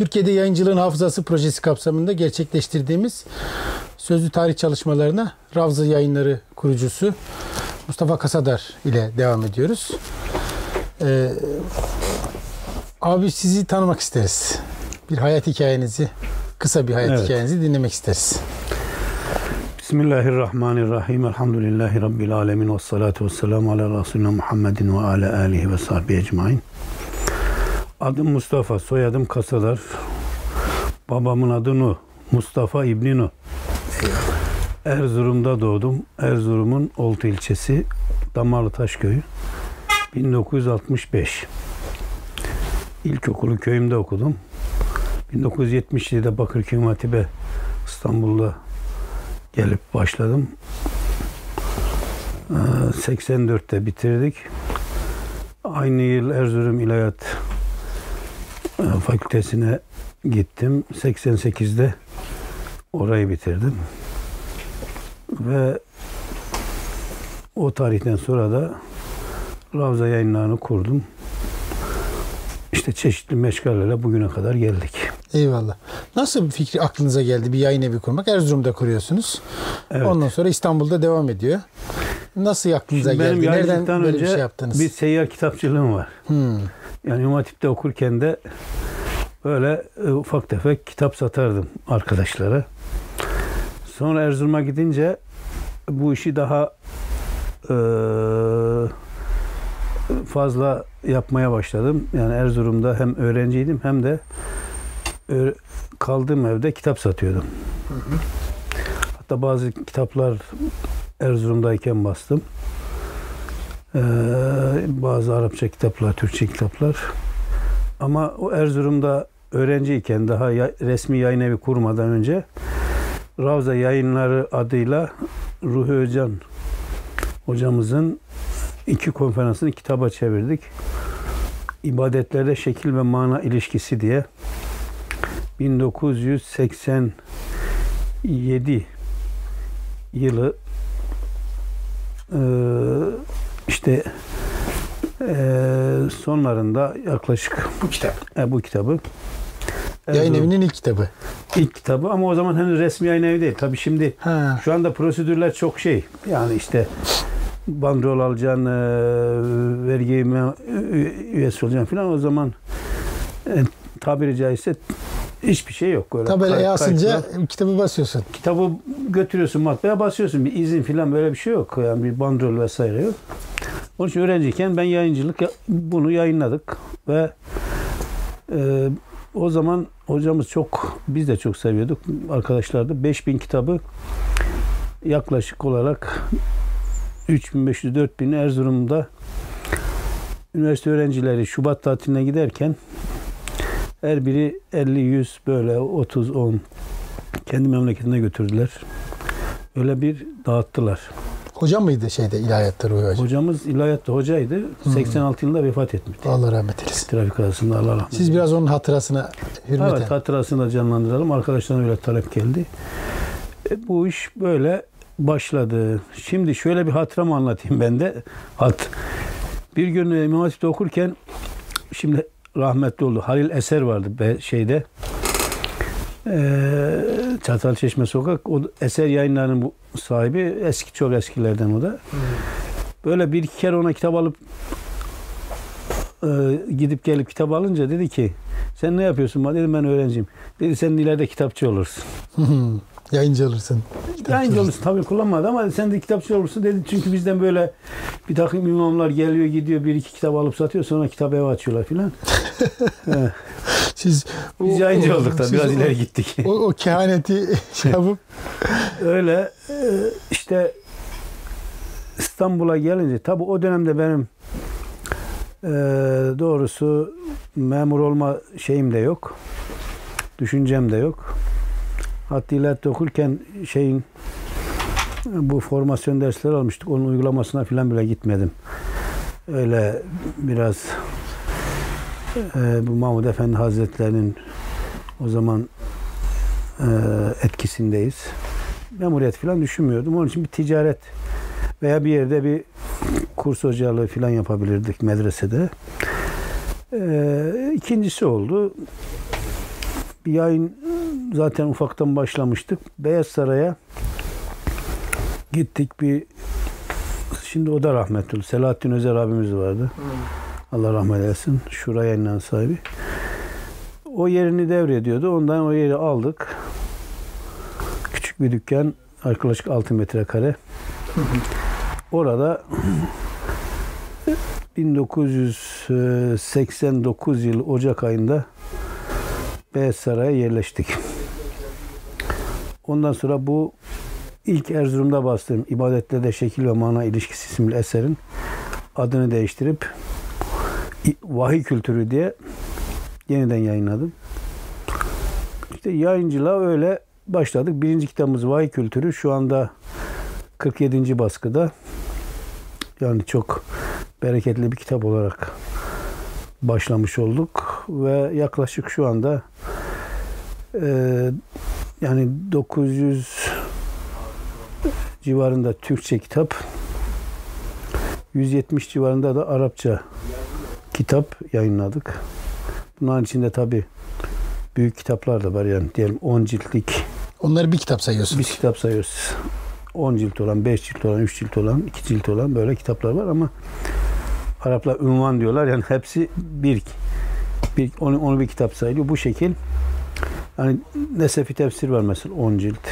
Türkiye'de Yayıncılığın Hafızası projesi kapsamında gerçekleştirdiğimiz sözlü tarih çalışmalarına Ravza Yayınları kurucusu Mustafa Kasadar ile devam ediyoruz. Ee, abi sizi tanımak isteriz. Bir hayat hikayenizi, kısa bir hayat Evet. hikayenizi dinlemek isteriz. Bismillahirrahmanirrahim. Elhamdülillahi Rabbil alemin. Ve salatu ve selamu ala Resulüne Muhammedin ve ala alihi ve sahbihi ecmain. Adım Mustafa, soyadım Kasadar. Babamın adı Nuh. Mustafa İbni Nuh. Erzurum'da doğdum. Erzurum'un Oltu ilçesi Damarlıtaş köyü. 1965. İlkokulu köyümde okudum. 1977'de Bakırköy Hatip'e İstanbul'da gelip başladım. Ee, 84'te bitirdik. Aynı yıl Erzurum İlahiyat Fakültesine gittim. 88'de orayı bitirdim. Ve o tarihten sonra da Ravza yayınlarını kurdum. İşte çeşitli meşgalelerle bugüne kadar geldik. Eyvallah. Nasıl bir fikri aklınıza geldi bir yayın evi kurmak? Erzurum'da kuruyorsunuz. Evet. Ondan sonra İstanbul'da devam ediyor. Nasıl aklınıza Şimdi benim geldi? Nereden yayıncılıktan böyle önce bir şey yaptınız? bir seyyar kitapçılığım var. Hmm. Yani İmam Hatip'te okurken de böyle e, ufak tefek kitap satardım arkadaşlara. Sonra Erzurum'a gidince bu işi daha e, fazla yapmaya başladım. Yani Erzurum'da hem öğrenciydim hem de ö- kaldığım evde kitap satıyordum. Hatta bazı kitaplar Erzurum'dayken bastım. Ee, bazı Arapça kitaplar, Türkçe kitaplar. Ama o Erzurum'da öğrenciyken daha ya- resmi yayın evi kurmadan önce Ravza Yayınları adıyla Ruhi Özcan hocamızın iki konferansını kitaba çevirdik. İbadetlerde şekil ve mana ilişkisi diye 1987 yılı eee, işte eee, sonlarında yaklaşık Bu kitap. e, bu kitabı Yayın Erzurum- evinin ilk kitabı. ilk kitabı ama o zaman henüz resmi yayın evi değil. Tabii şimdi Ha. şu anda prosedürler çok şey. Yani işte bandrol alacaksın, e, vergi üyesi olacaksın falan. O zaman e, tabiri caizse hiçbir şey yok. Öyle asınca kayıtlar. kitabı basıyorsun. kitabı götürüyorsun matbaaya basıyorsun. Bir izin falan böyle bir şey yok. Yani bir bandrol vesaire yok. Onun için öğrenciyken ben yayıncılık ya- bunu yayınladık ve e, o zaman hocamız çok biz de çok seviyorduk arkadaşlar da 5000 kitabı yaklaşık olarak 3500-4000 Erzurum'da üniversite öğrencileri Şubat tatiline giderken her biri 50-100 böyle 30-10 kendi memleketine götürdüler. Öyle bir dağıttılar. Hocam mıydı şeyde ilahiyatta Ruhi Hocam? Hocamız ilahiyatta hocaydı. 86 yılında vefat etmişti. Allah rahmet eylesin. Trafik kazasında Allah rahmet Siz biraz onun hatırasına hürmeten. Evet hatırasını da canlandıralım. Arkadaşlarına öyle talep geldi. E, bu iş böyle başladı. Şimdi şöyle bir hatıramı anlatayım ben de. Hat. Bir gün e, İmam Hatip'te okurken şimdi rahmetli oldu. Halil Eser vardı be, şeyde. Ee, Çatalçeşme Sokak. O Eser yayınlarının sahibi. Eski çok eskilerden o da. Böyle bir iki kere ona kitap alıp e, gidip gelip kitap alınca dedi ki sen ne yapıyorsun? bana?" Dedim ben öğrenciyim. Dedi sen ileride kitapçı olursun. Yayıncı olursun. Yayıncı olursun. tabii kullanmadı ama sen de kitapçı olursun dedi. Çünkü bizden böyle bir takım imamlar geliyor gidiyor bir iki kitap alıp satıyor sonra kitabı eve açıyorlar filan. Siz Biz o- yayıncı olduk da biraz o- ileri gittik. O, o kehaneti şey yapıp Öyle e, işte İstanbul'a gelince tabii o dönemde benim e, doğrusu memur olma şeyim de yok. Düşüncem de yok. Hatta ilahiyat okurken şeyin bu formasyon dersleri almıştık. Onun uygulamasına falan bile gitmedim. Öyle biraz e, bu Mahmud Efendi Hazretleri'nin o zaman e, etkisindeyiz. Memuriyet falan düşünmüyordum. Onun için bir ticaret veya bir yerde bir kurs hocalığı falan yapabilirdik medresede. E, ikincisi oldu. bir yayın zaten ufaktan başlamıştık. Beyaz Saray'a gittik bir şimdi o da rahmetli. Selahattin Özer abimiz vardı. Allah rahmet eylesin. Şura yayınlanan sahibi. O yerini devrediyordu. Ondan o yeri aldık. Küçük bir dükkan. Yaklaşık 6 metrekare. Orada 1989 yıl Ocak ayında Beyaz Saray'a yerleştik. Ondan sonra bu ilk Erzurum'da bastığım İbadetlerde Şekil ve Mana İlişkisi isimli eserin adını değiştirip Vahiy Kültürü diye yeniden yayınladım. İşte yayıncılığa öyle başladık. Birinci kitabımız Vahiy Kültürü şu anda 47. baskıda. Yani çok bereketli bir kitap olarak başlamış olduk ve yaklaşık şu anda e, yani 900 civarında Türkçe kitap 170 civarında da Arapça kitap yayınladık. Bunların içinde tabi büyük kitaplar da var yani diyelim 10 ciltlik Onları bir kitap sayıyorsunuz. biz kitap sayıyoruz. 10 cilt olan, 5 cilt olan, 3 cilt olan, 2 cilt olan böyle kitaplar var ama Araplar ünvan diyorlar. Yani hepsi bir, bir onu, onu bir kitap sayılıyor. Bu şekil yani Nesefi tefsir var mesela 10 cilt.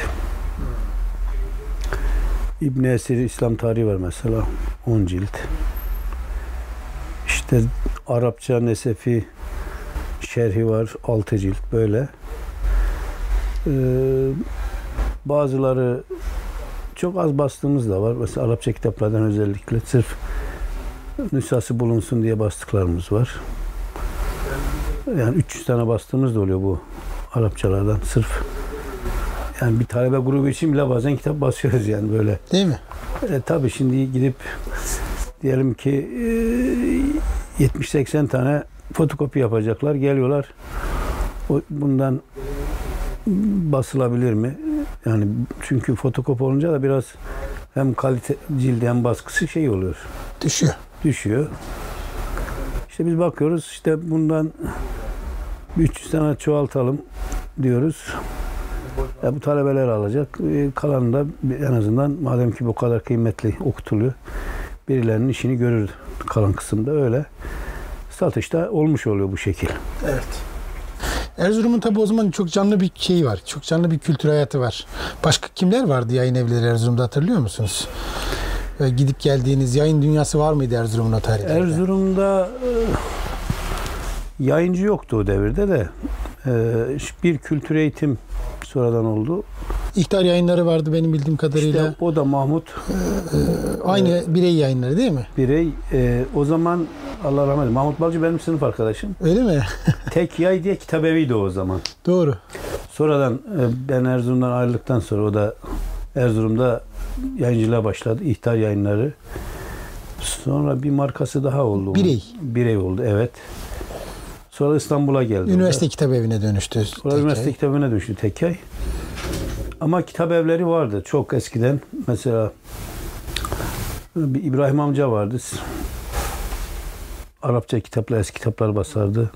İbn Esir İslam tarihi var mesela 10 cilt. İşte Arapça Nesefi şerhi var 6 cilt böyle. Ee, bazıları çok az bastığımız da var. Mesela Arapça kitaplardan özellikle sırf nüshası bulunsun diye bastıklarımız var. Yani 300 tane bastığımız da oluyor bu Arapçalardan sırf. Yani bir talebe grubu için bile bazen kitap basıyoruz yani böyle. Değil mi? E, tabii şimdi gidip diyelim ki e, 70-80 tane fotokopi yapacaklar. Geliyorlar. O, bundan basılabilir mi? Yani çünkü fotokopi olunca da biraz hem kalite cildi hem baskısı şey oluyor. Düşüyor. Düşüyor. İşte biz bakıyoruz işte bundan 300 tane çoğaltalım diyoruz. Ya bu talebeler alacak. E, Kalanı da en azından madem ki bu kadar kıymetli okutuluyor birilerinin işini görür kalan kısımda öyle. Satışta olmuş oluyor bu şekil. Evet. Erzurum'un tabi o zaman çok canlı bir şeyi var. Çok canlı bir kültür hayatı var. Başka kimler vardı yayın evleri Erzurum'da hatırlıyor musunuz? Böyle gidip geldiğiniz yayın dünyası var mıydı Erzurum'un o? Erzurum'da e, yayıncı yoktu o devirde de e, bir kültür eğitim sonradan oldu. İhtar yayınları vardı benim bildiğim kadarıyla. İşte o da Mahmut Aynı birey yayınları değil mi? birey. E, o zaman Allah rahmet eylesin. Mahmut Balcı benim sınıf arkadaşım. Öyle mi? Tek Yay diye kitabeviydi o zaman. Doğru. Sonradan ben Erzurum'dan ayrıldıktan sonra o da Erzurum'da yayıncılığa başladı. İhtar yayınları. Sonra bir markası daha oldu. Birey. Birey oldu evet. Sonra İstanbul'a geldi. Üniversite kitap evine dönüştü. Sonra tek üniversite yay. kitabına dönüştü Tekkay. Ama kitap evleri vardı çok eskiden. Mesela bir İbrahim amca vardı. Arapça kitaplar, eski kitaplar basardı.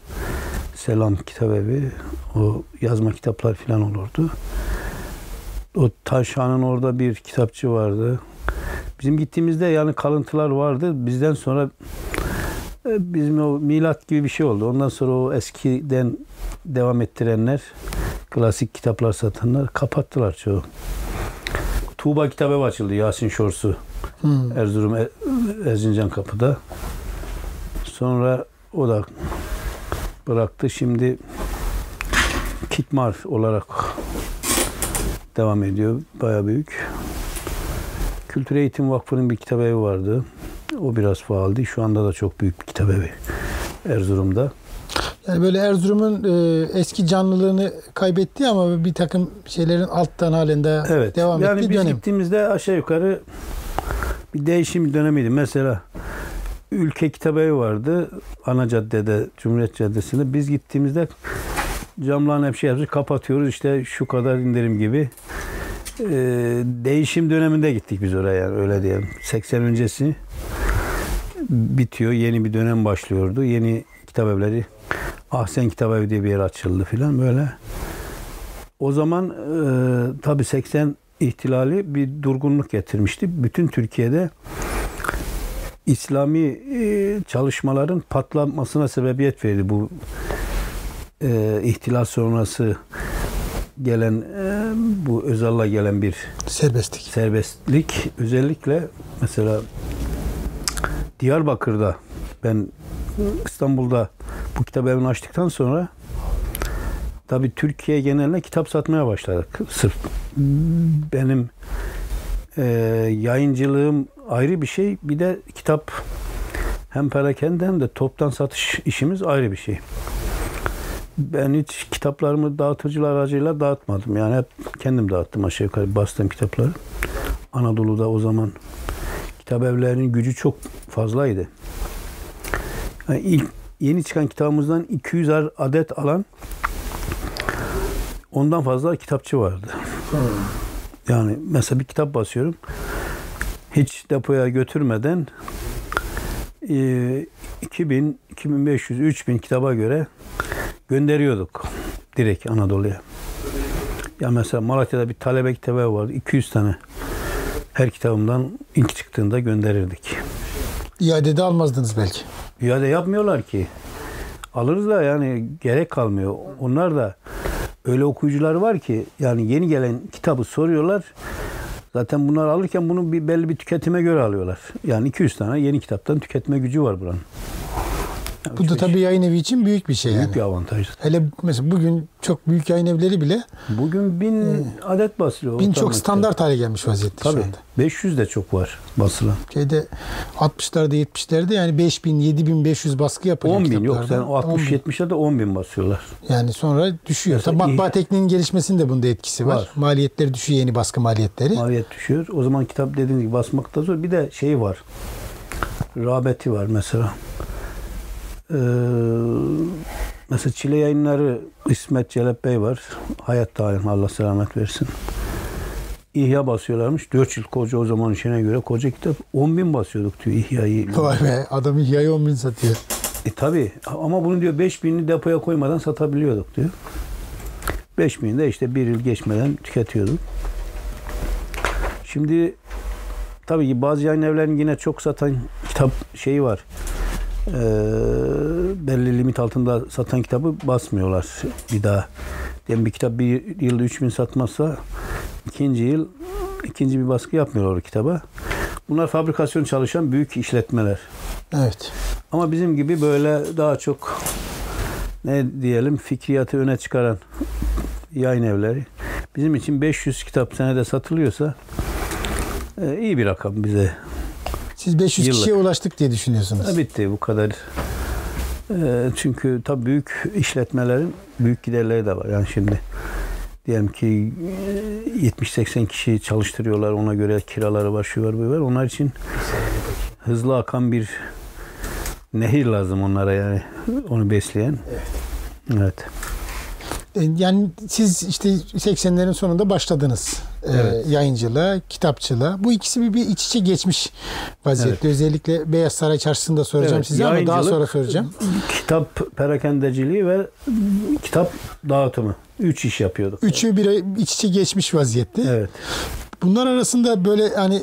Selam kitap evi. O yazma kitaplar falan olurdu. O Taşhan'ın orada bir kitapçı vardı. Bizim gittiğimizde yani kalıntılar vardı. Bizden sonra e, bizim o milat gibi bir şey oldu. Ondan sonra o eskiden devam ettirenler, klasik kitaplar satanlar kapattılar çoğu. Tuğba kitabı açıldı Yasin Şorsu. Hmm. Erzurum Er- Erzincan kapıda. Sonra o da bıraktı. Şimdi Kitmar olarak devam ediyor. Baya büyük. Kültür Eğitim Vakfı'nın bir kitap evi vardı. O biraz faaldi. Şu anda da çok büyük bir kitap evi Erzurum'da. Yani böyle Erzurum'un e, eski canlılığını kaybetti ama bir takım şeylerin alttan halinde Evet. devam yani ettiği biz dönem. gittiğimizde aşağı yukarı bir değişim dönemiydi. Mesela Ülke Kitabevi vardı. Ana caddede, Cumhuriyet Caddesi'nde. Biz gittiğimizde camların hep şey yapıyoruz, kapatıyoruz. İşte şu kadar indirim gibi. Ee, değişim döneminde gittik biz oraya yani öyle diyelim. 80 öncesi bitiyor. Yeni bir dönem başlıyordu. Yeni kitap evleri Ahsen Kitap Evi diye bir yer açıldı filan böyle. O zaman e, tabii 80 ihtilali bir durgunluk getirmişti. Bütün Türkiye'de İslami e, çalışmaların patlamasına sebebiyet verdi bu e, ihtilal sonrası gelen e, bu Özal'la gelen bir Serbestlik. serbestlik özellikle mesela Diyarbakır'da ben İstanbul'da bu kitap evini açtıktan sonra tabi Türkiye geneline kitap satmaya başladık. Sırf benim e, yayıncılığım ayrı bir şey. Bir de kitap hem perakende hem de toptan satış işimiz ayrı bir şey. Ben hiç kitaplarımı dağıtıcılar aracıyla dağıtmadım. Yani hep kendim dağıttım aşağı yukarı bastığım kitapları. Anadolu'da o zaman kitap evlerinin gücü çok fazlaydı. Yani ilk yeni çıkan kitabımızdan 200 adet alan ondan fazla kitapçı vardı. Yani mesela bir kitap basıyorum. Hiç depoya götürmeden e, 2000, 2500, 3000 kitaba göre gönderiyorduk direkt Anadolu'ya. Ya mesela Malatya'da bir talebe kitabı vardı. 200 tane. Her kitabımdan ilk çıktığında gönderirdik. İadede almazdınız belki. İade yapmıyorlar ki. Alırız da yani gerek kalmıyor. Onlar da öyle okuyucular var ki yani yeni gelen kitabı soruyorlar. Zaten bunlar alırken bunu bir belli bir tüketime göre alıyorlar. Yani 200 tane yeni kitaptan tüketme gücü var buranın. Yani Bu da tabii yayın evi için büyük bir şey büyük yani. bir avantaj. Hele mesela bugün çok büyük yayın evleri bile Bugün bin adet basılıyor. bin çok standart hale gelmiş vaziyette Tabii. şu anda. 500 de çok var basılan. Şeyde 60'larda 70'lerde yani 5000 7500 baskı yapılıyor 10 bin yok. 10 bin. 60-70'e de 10 bin basıyorlar. Yani sonra düşüyor. Mesela Tabii matbaa tekniğinin gelişmesinin de bunda etkisi var. Var. Maliyetleri düşüyor yeni baskı maliyetleri. Maliyet düşüyor. O zaman kitap dediğiniz gibi basmakta zor. Bir de şey var. Rağbeti var mesela. Ee, mesela Çile yayınları İsmet Celep Bey var. Hayatta halen Allah selamet versin. İhya basıyorlarmış. 4 yıl koca o zaman işine göre koca kitap. 10 bin basıyorduk diyor İhya'yı. Vay be adam hikaye 10 bin satıyor. E tabi ama bunu diyor 5 binini depoya koymadan satabiliyorduk diyor. 5 bin de işte bir yıl geçmeden tüketiyorduk. Şimdi tabii ki bazı yayın evlerinin yine çok satan kitap şeyi var. Ee, belli limit altında satan kitabı basmıyorlar bir daha. Yani bir kitap bir yılda 3 bin satmazsa ikinci yıl ikinci bir baskı yapmıyorlar o kitaba. Bunlar fabrikasyon çalışan büyük işletmeler. Evet. Ama bizim gibi böyle daha çok ne diyelim fikriyatı öne çıkaran yayın evleri. Bizim için 500 kitap senede satılıyorsa e, iyi bir rakam bize. Siz 500 Yıllık. kişiye ulaştık diye düşünüyorsunuz. E, bitti bu kadar. E, çünkü tabii büyük işletmelerin büyük giderleri de var. Yani şimdi diyelim ki e, 70-80 kişi çalıştırıyorlar. Ona göre kiraları var, şu var, bu var. Onlar için hızlı akan bir nehir lazım onlara yani. Onu besleyen. Evet. E, Yani siz işte 80'lerin sonunda başladınız e, Evet. yayıncılığa, kitapçılığa. Bu ikisi bir, bir iç içe geçmiş vaziyette. Özellikle Beyaz Saray Çarşısı'nda soracağım Evet, size ama daha sonra soracağım. Kitap perakendeciliği ve kitap dağıtımı. Üç iş yapıyorduk. Üçü bir iç içe geçmiş vaziyette. Evet. Bunlar arasında böyle hani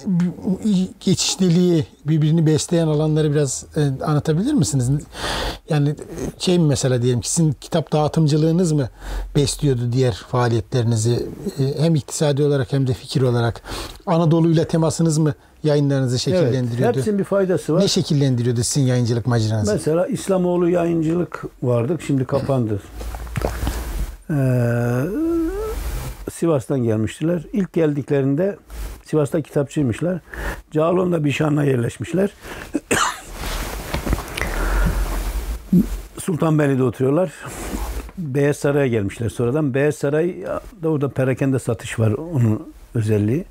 geçişliliği, birbirini besleyen alanları biraz e, anlatabilir misiniz? Yani e, şey mi mesela diyelim ki sizin kitap dağıtımcılığınız mı besliyordu diğer faaliyetlerinizi E, hem iktisadi olarak hem de fikir olarak Anadolu'yla temasınız mı yayınlarınızı evet. şekillendiriyordu? Hepsinin bir faydası var. Ne şekillendiriyordu sizin yayıncılık maceranızı? Mesela İslamoğlu yayıncılık vardı. Şimdi kapandı. Ee, Sivas'tan gelmiştiler. İlk geldiklerinde Sivas'ta kitapçıymışlar. Cağaloğlu'nda Bişan'a yerleşmişler. Sultanbeyli'de oturuyorlar. Beyaz Saray'a gelmişler sonradan. Beyaz Saray'da orada perakende satış var onun özelliği.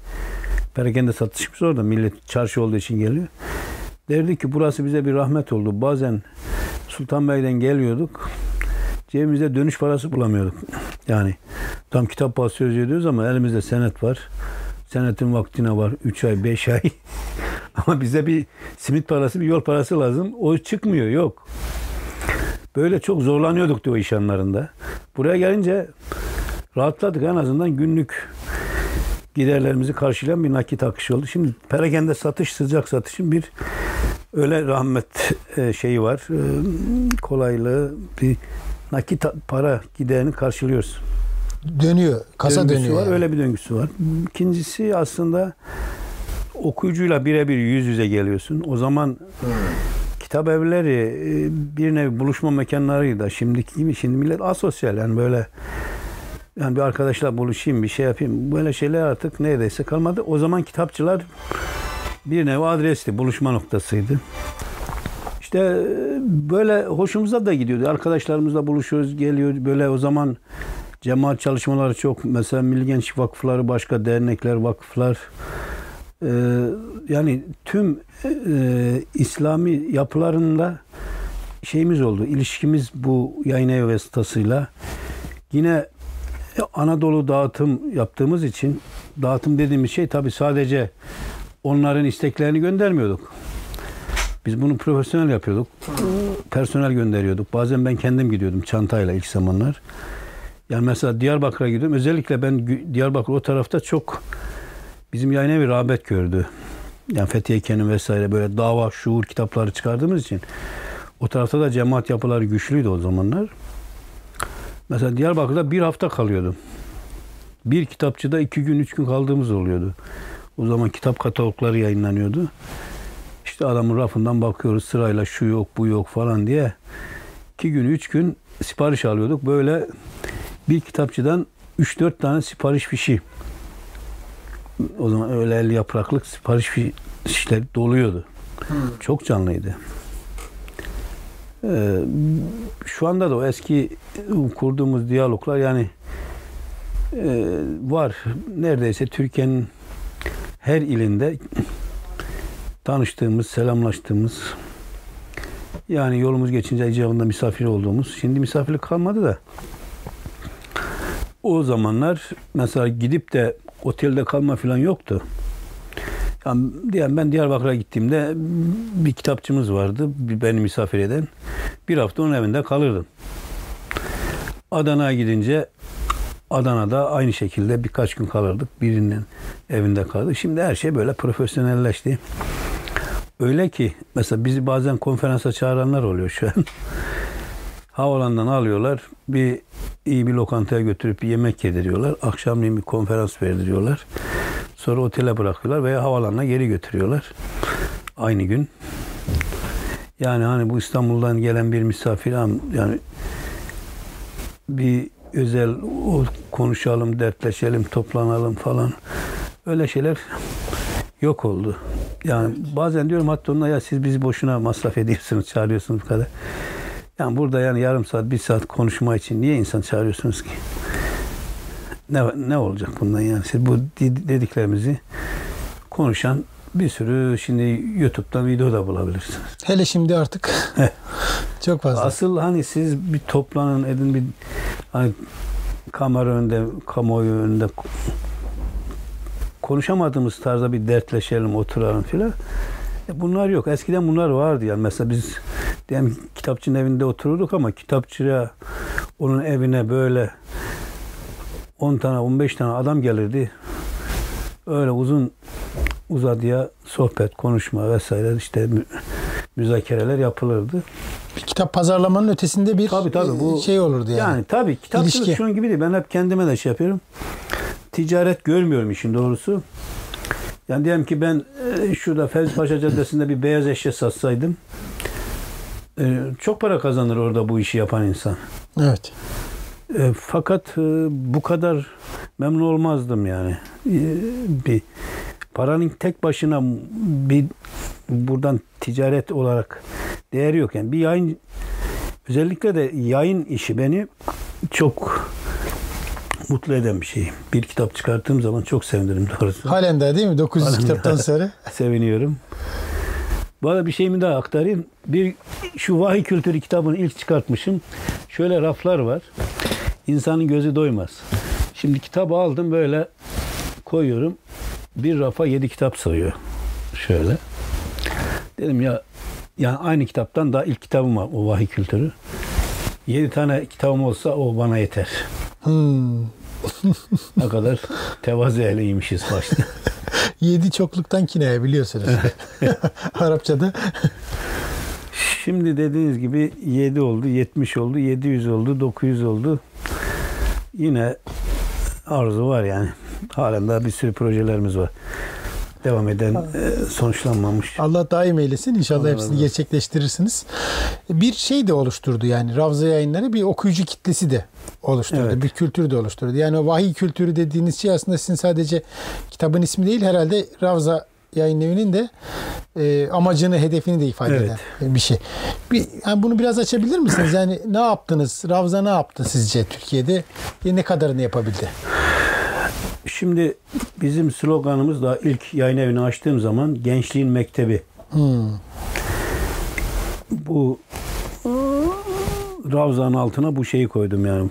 Perakende satışımız orada. Millet çarşı olduğu için geliyor. Derdi ki burası bize bir rahmet oldu. Bazen Sultanbeyli'den geliyorduk. Cebimizde dönüş parası bulamıyorduk. Yani tam kitap basıyoruz ediyoruz ama elimizde senet var. Senetin vaktine var. 3 ay, 5 ay. ama bize bir simit parası, bir yol parası lazım. O çıkmıyor, yok. Böyle çok zorlanıyorduk diyor iş anlarında. Buraya gelince rahatladık. En azından günlük giderlerimizi karşılayan bir nakit akışı oldu. Şimdi perakende satış, sıcak satışın bir öyle rahmet e, şeyi var. E, kolaylığı bir nakit para giderini karşılıyoruz. Dönüyor. Kasa döngüsü dönüyor. var. yani. Öyle bir döngüsü var. İkincisi aslında okuyucuyla birebir yüz yüze geliyorsun. O zaman kitap evleri e, bir nevi buluşma mekanlarıydı. Şimdiki gibi şimdi millet asosyal yani böyle yani bir arkadaşla buluşayım bir şey yapayım. Böyle şeyler artık neredeyse kalmadı. O zaman kitapçılar bir nevi adresti, buluşma noktasıydı. İşte e, böyle hoşumuza da gidiyordu. Arkadaşlarımızla buluşuyoruz, geliyor. Böyle o zaman cemaat çalışmaları çok. Mesela Milli Gençlik Vakıfları, başka dernekler, vakıflar. Ee, yani tüm e, İslami yapılarında şeyimiz oldu. İlişkimiz bu yayın evi vasıtasıyla. Yine Anadolu dağıtım yaptığımız için dağıtım dediğimiz şey tabii sadece onların isteklerini göndermiyorduk. Biz bunu profesyonel yapıyorduk. Personel gönderiyorduk. Bazen ben kendim gidiyordum çantayla ilk zamanlar. Yani mesela Diyarbakır'a gidiyorum. Özellikle ben Diyarbakır o tarafta çok bizim yayın evi rağbet gördü. Yani Fethiye Kenim vesaire böyle dava, şuur kitapları çıkardığımız için o tarafta da cemaat yapıları güçlüydü o zamanlar. Mesela Diyarbakır'da bir hafta kalıyordum. Bir kitapçıda iki gün, üç gün kaldığımız oluyordu. O zaman kitap katalogları yayınlanıyordu. İşte adamın rafından bakıyoruz sırayla şu yok, bu yok falan diye. İki gün, üç gün sipariş alıyorduk. Böyle bir kitapçıdan 3-4 tane sipariş fişi. O zaman öyle 50 yapraklık sipariş fişleri doluyordu. Çok canlıydı. Ee, şu anda da o eski kurduğumuz diyaloglar yani e, var. Neredeyse Türkiye'nin her ilinde tanıştığımız, selamlaştığımız yani yolumuz geçince icabında misafir olduğumuz. Şimdi misafirlik kalmadı da o zamanlar mesela gidip de otelde kalma falan yoktu. Yani diyelim ben Diyarbakır'a gittiğimde bir kitapçımız vardı. Beni misafir eden. Bir hafta onun evinde kalırdım. Adana'ya gidince Adana'da aynı şekilde birkaç gün kalırdık. Birinin evinde kalırdık. Şimdi her şey böyle profesyonelleşti. Öyle ki mesela bizi bazen konferansa çağıranlar oluyor şu an. Havalandan alıyorlar. Bir iyi bir lokantaya götürüp bir yemek yediriyorlar. Akşamleyin bir konferans verdiriyorlar. Sonra otele bırakıyorlar veya havalanına geri götürüyorlar. Aynı gün. Yani hani bu İstanbul'dan gelen bir misafir yani bir özel konuşalım, dertleşelim, toplanalım falan. Öyle şeyler yok oldu. Yani bazen diyorum hatta onunla ya siz bizi boşuna masraf ediyorsunuz, çağırıyorsunuz bu kadar. Yani burada yani yarım saat, bir saat konuşma için niye insan çağırıyorsunuz ki? Ne, ne olacak bundan yani? Siz bu di- dediklerimizi konuşan bir sürü şimdi YouTube'dan video da bulabilirsiniz. Hele şimdi artık çok fazla. Asıl hani siz bir toplanın edin bir hani kamera önünde, kamuoyu önünde konuşamadığımız tarzda bir dertleşelim, oturalım filan. E bunlar yok. Eskiden bunlar vardı yani. Mesela biz diyelim ki kitapçının evinde otururduk ama kitapçıya onun evine böyle 10 tane 15 tane adam gelirdi. Öyle uzun uzadıya sohbet, konuşma vesaire işte mü- müzakereler yapılırdı. Bir kitap pazarlamanın ötesinde bir Tabii, tabii, bu- e, şey olurdu yani. Yani tabii kitapçılık İlişki. şunun gibi değil. Ben hep kendime de şey yapıyorum. Ticaret görmüyorum işin doğrusu. Yani diyelim ki ben e, şurada Fevzi Paşa Caddesi'nde bir beyaz eşya satsaydım e, çok para kazanır orada bu işi yapan insan. Evet. E, fakat e, bu kadar memnun olmazdım yani. E, bir paranın tek başına bir buradan ticaret olarak değeri yok. Yani bir yayın özellikle de yayın işi beni çok mutlu eden bir şey. Bir kitap çıkarttığım zaman çok sevinirim doğrusu. Halen daha değil mi? 900 Halen kitaptan sonra. Seviniyorum. Bu arada bir şeyimi daha aktarayım. Bir şu vahiy kültürü kitabını ilk çıkartmışım. Şöyle raflar var. İnsanın gözü doymaz. Şimdi kitabı aldım böyle koyuyorum. Bir rafa yedi kitap sığıyor. Şöyle. Dedim ya yani aynı kitaptan daha ilk kitabım var o vahiy kültürü. Yedi tane kitabım olsa o bana yeter. Hmm. Ne kadar tevazu ehliymişiz başta. Yedi çokluktan kinaya biliyorsunuz. Arapçada. Şimdi dediğiniz gibi 7 oldu, 70 oldu, 700 oldu, 900 oldu. Yine arzu var yani. Halen daha bir sürü projelerimiz var. Devam eden, e, sonuçlanmamış. Allah daim eylesin. İnşallah Allah hepsini olsun. gerçekleştirirsiniz. Bir şey de oluşturdu yani. Ravza yayınları bir okuyucu kitlesi de oluşturdu. Evet. Bir kültür de oluşturdu. Yani o vahiy kültürü dediğiniz şey aslında sizin sadece kitabın ismi değil herhalde Ravza yayın evinin de e, amacını, hedefini de ifade Evet. eden bir şey. Bir, yani bunu biraz açabilir misiniz? Yani ne yaptınız? Ravza ne yaptı sizce Türkiye'de? Ne kadarını yapabildi? Şimdi bizim sloganımız da ilk yayın evini açtığım zaman Gençliğin Mektebi. Hmm. Bu Ravza'nın altına bu şeyi koydum yani.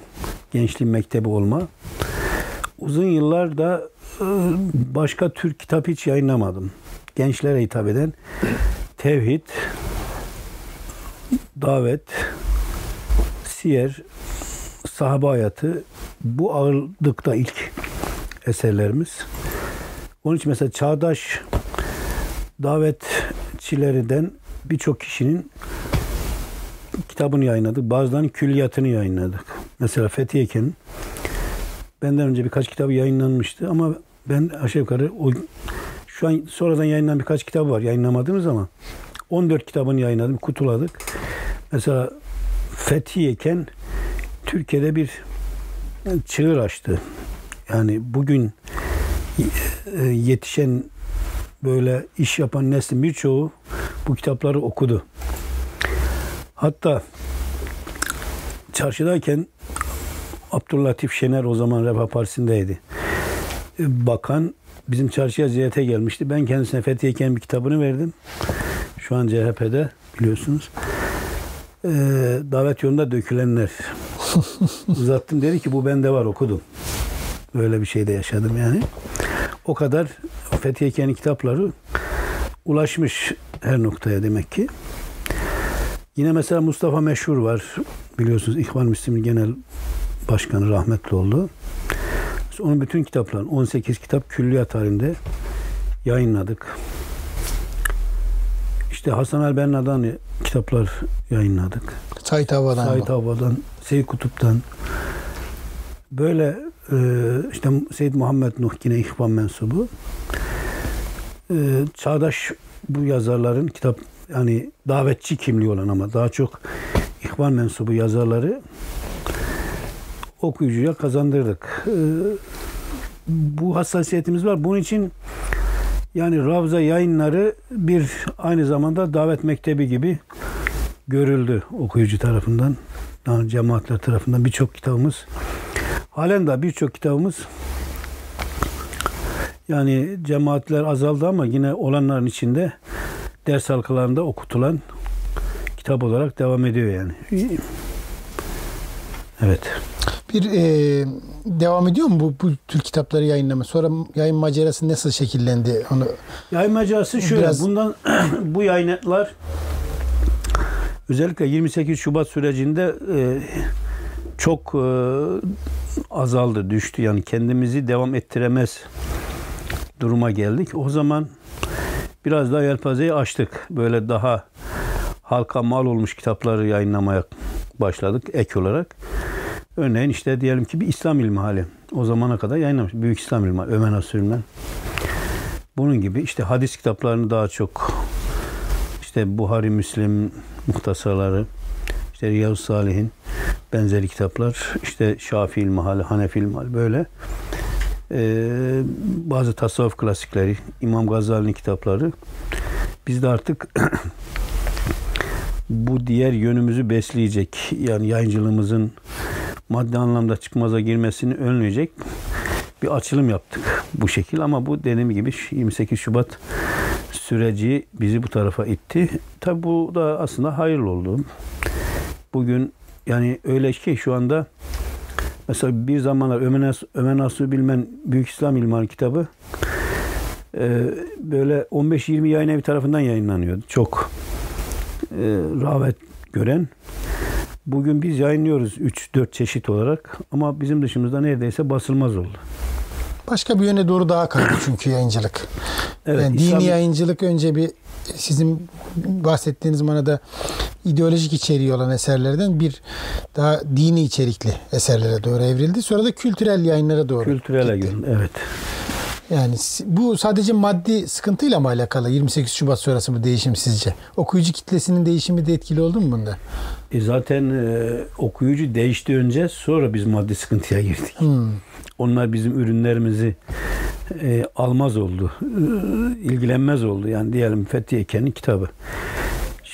Gençliğin Mektebi olma. Uzun yıllar da e, başka Türk kitap hiç yayınlamadım. Gençlere hitap eden tevhid, davet, siyer, sahabe hayatı bu ağırlıkta ilk eserlerimiz. Onun için mesela çağdaş davetçilerinden birçok kişinin kitabını yayınladık. Bazılarının külliyatını yayınladık. Mesela Fethi Eken'in benden önce birkaç kitabı yayınlanmıştı ama ben aşağı yukarı o şu an sonradan yayınlanan birkaç kitap var yayınlamadığımız ama 14 kitabını yayınladım, kutuladık. Mesela Fethi Eken Türkiye'de bir çığır açtı. Yani bugün e, yetişen böyle iş yapan neslin birçoğu bu kitapları okudu. Hatta çarşıdayken Abdüllatif Şener o zaman Refah Partisi'ndeydi. E, Bakan bizim çarşıya ziyarete gelmişti. Ben kendisine Fethi Eken'in bir kitabını verdim. Şu an CHP'de biliyorsunuz. E, davet yolunda dökülenler. Uzattım dedi ki bu bende var okudum. Böyle bir şey de yaşadım yani. O kadar Fethi Eken'in kitapları ulaşmış her noktaya demek ki. Yine mesela Mustafa Meşhur var. Biliyorsunuz İhvan Müslim'in genel başkanı rahmetli oldu. Biz Onun bütün kitaplarını 18 kitap külliyat halinde yayınladık. İşte Hasan el Benna'dan kitaplar yayınladık. Sait Hava'dan. Said. Hava'dan, Seyyid Kutup'tan böyle e, işte Seyyid Muhammed Nuh yine ihvan mensubu. E, çağdaş bu yazarların kitap yani davetçi kimliği olan ama daha çok ihvan mensubu yazarları okuyucuya kazandırdık. E, bu hassasiyetimiz var. Bunun için yani Ravza yayınları bir aynı zamanda davet mektebi gibi görüldü okuyucu tarafından. Yani cemaatler tarafından birçok kitabımız halen daha birçok kitabımız yani cemaatler azaldı ama yine olanların içinde ders halkalarında okutulan kitap olarak devam ediyor yani. Evet. Bir e, devam ediyor mu bu, bu tür kitapları yayınlama? Sonra yayın macerası nasıl şekillendi? Onu Yayın macerası şöyle. Biraz- Bundan bu yayınlar özellikle 28 Şubat sürecinde e, çok e, azaldı, düştü. Yani kendimizi devam ettiremez duruma geldik. O zaman biraz daha yelpazeyi açtık. Böyle daha halka mal olmuş kitapları yayınlamaya başladık ek olarak. Örneğin işte diyelim ki bir İslam ilmihali. O zamana kadar yayınlamış. Büyük İslam ilmihali. Ömer Asürmen. Bunun gibi işte hadis kitaplarını daha çok işte Buhari, Müslim muhtasarları, işte Riyav Salih'in benzeri kitaplar, işte Şafii ilmihali, Hanefi ilmihali böyle. Ee, bazı tasavvuf klasikleri, İmam Gazali'nin kitapları. Biz de artık bu diğer yönümüzü besleyecek, yani yayıncılığımızın maddi anlamda çıkmaza girmesini önleyecek bir açılım yaptık bu şekil ama bu dediğim gibi 28 Şubat süreci bizi bu tarafa itti. Tabi bu da aslında hayırlı oldu. Bugün yani öyle ki şu anda mesela bir zamanlar Ömer, Nas Ömer Nasuh Bilmen Büyük İslam İlmanı kitabı e, böyle 15-20 yayın evi tarafından yayınlanıyordu. Çok e, rağbet gören. Bugün biz yayınlıyoruz 3-4 çeşit olarak ama bizim dışımızda neredeyse basılmaz oldu. Başka bir yöne doğru daha kaydı çünkü yayıncılık. Evet, yani İslam- dini yayıncılık önce bir sizin bahsettiğiniz manada ideolojik içeriği olan eserlerden bir daha dini içerikli eserlere doğru evrildi. Sonra da kültürel yayınlara doğru. Kültürele gitti. göre evet. Yani bu sadece maddi sıkıntıyla mı alakalı? 28 Şubat sonrası bu değişim sizce? Okuyucu kitlesinin değişimi de etkili oldu mu bunda? E zaten e, okuyucu değişti önce sonra biz maddi sıkıntıya girdik. Hmm. Onlar bizim ürünlerimizi e, almaz oldu. E, ilgilenmez oldu. Yani diyelim Fethi Eken'in kitabı.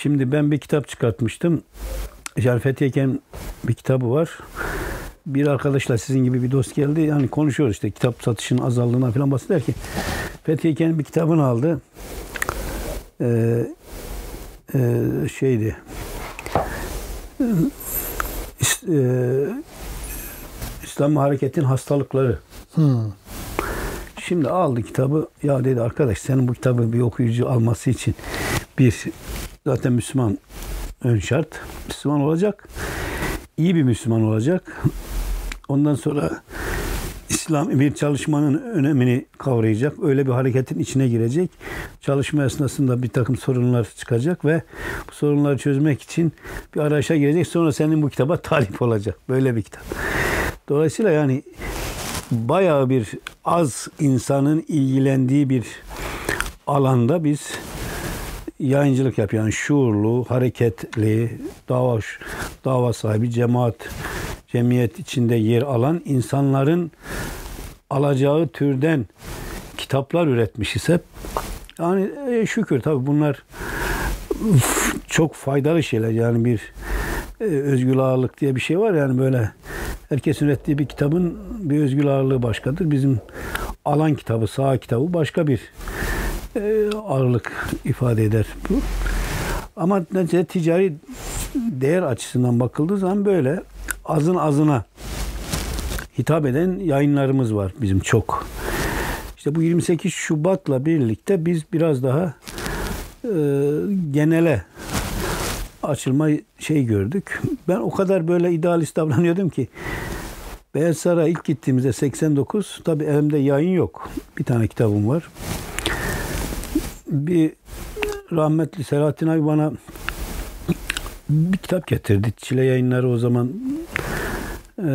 Şimdi ben bir kitap çıkartmıştım. Yani Fethi Eken bir kitabı var. Bir arkadaşla sizin gibi bir dost geldi. Yani konuşuyoruz işte kitap satışının azaldığına falan bahseder ki. Fethi Eken'in bir kitabını aldı. Ee, e, şeydi. E, İslam hareketin hastalıkları. Hmm. Şimdi aldı kitabı. Ya dedi arkadaş senin bu kitabı bir okuyucu alması için bir zaten Müslüman ön şart. Müslüman olacak. iyi bir Müslüman olacak. Ondan sonra İslami bir çalışmanın önemini kavrayacak. Öyle bir hareketin içine girecek. Çalışma esnasında bir takım sorunlar çıkacak ve bu sorunları çözmek için bir arayışa girecek. Sonra senin bu kitaba talip olacak. Böyle bir kitap. Dolayısıyla yani bayağı bir az insanın ilgilendiği bir alanda biz yayıncılık. Yani şuurlu, hareketli, dava dava sahibi, cemaat, cemiyet içinde yer alan insanların alacağı türden kitaplar üretmişiz hep. Yani e, şükür tabii bunlar çok faydalı şeyler. Yani bir e, özgür ağırlık diye bir şey var yani böyle herkes ürettiği bir kitabın bir özgür ağırlığı başkadır. Bizim alan kitabı, sağ kitabı başka bir ağırlık ifade eder bu. Ama netice ticari değer açısından bakıldığı zaman böyle azın azına hitap eden yayınlarımız var bizim çok. İşte bu 28 Şubat'la birlikte biz biraz daha e, genele açılma şey gördük. Ben o kadar böyle idealist davranıyordum ki Beyaz Saray ilk gittiğimizde 89 tabi elimde yayın yok. Bir tane kitabım var. Bir rahmetli Selahattin abi bana bir kitap getirdi. Çile yayınları o zaman e,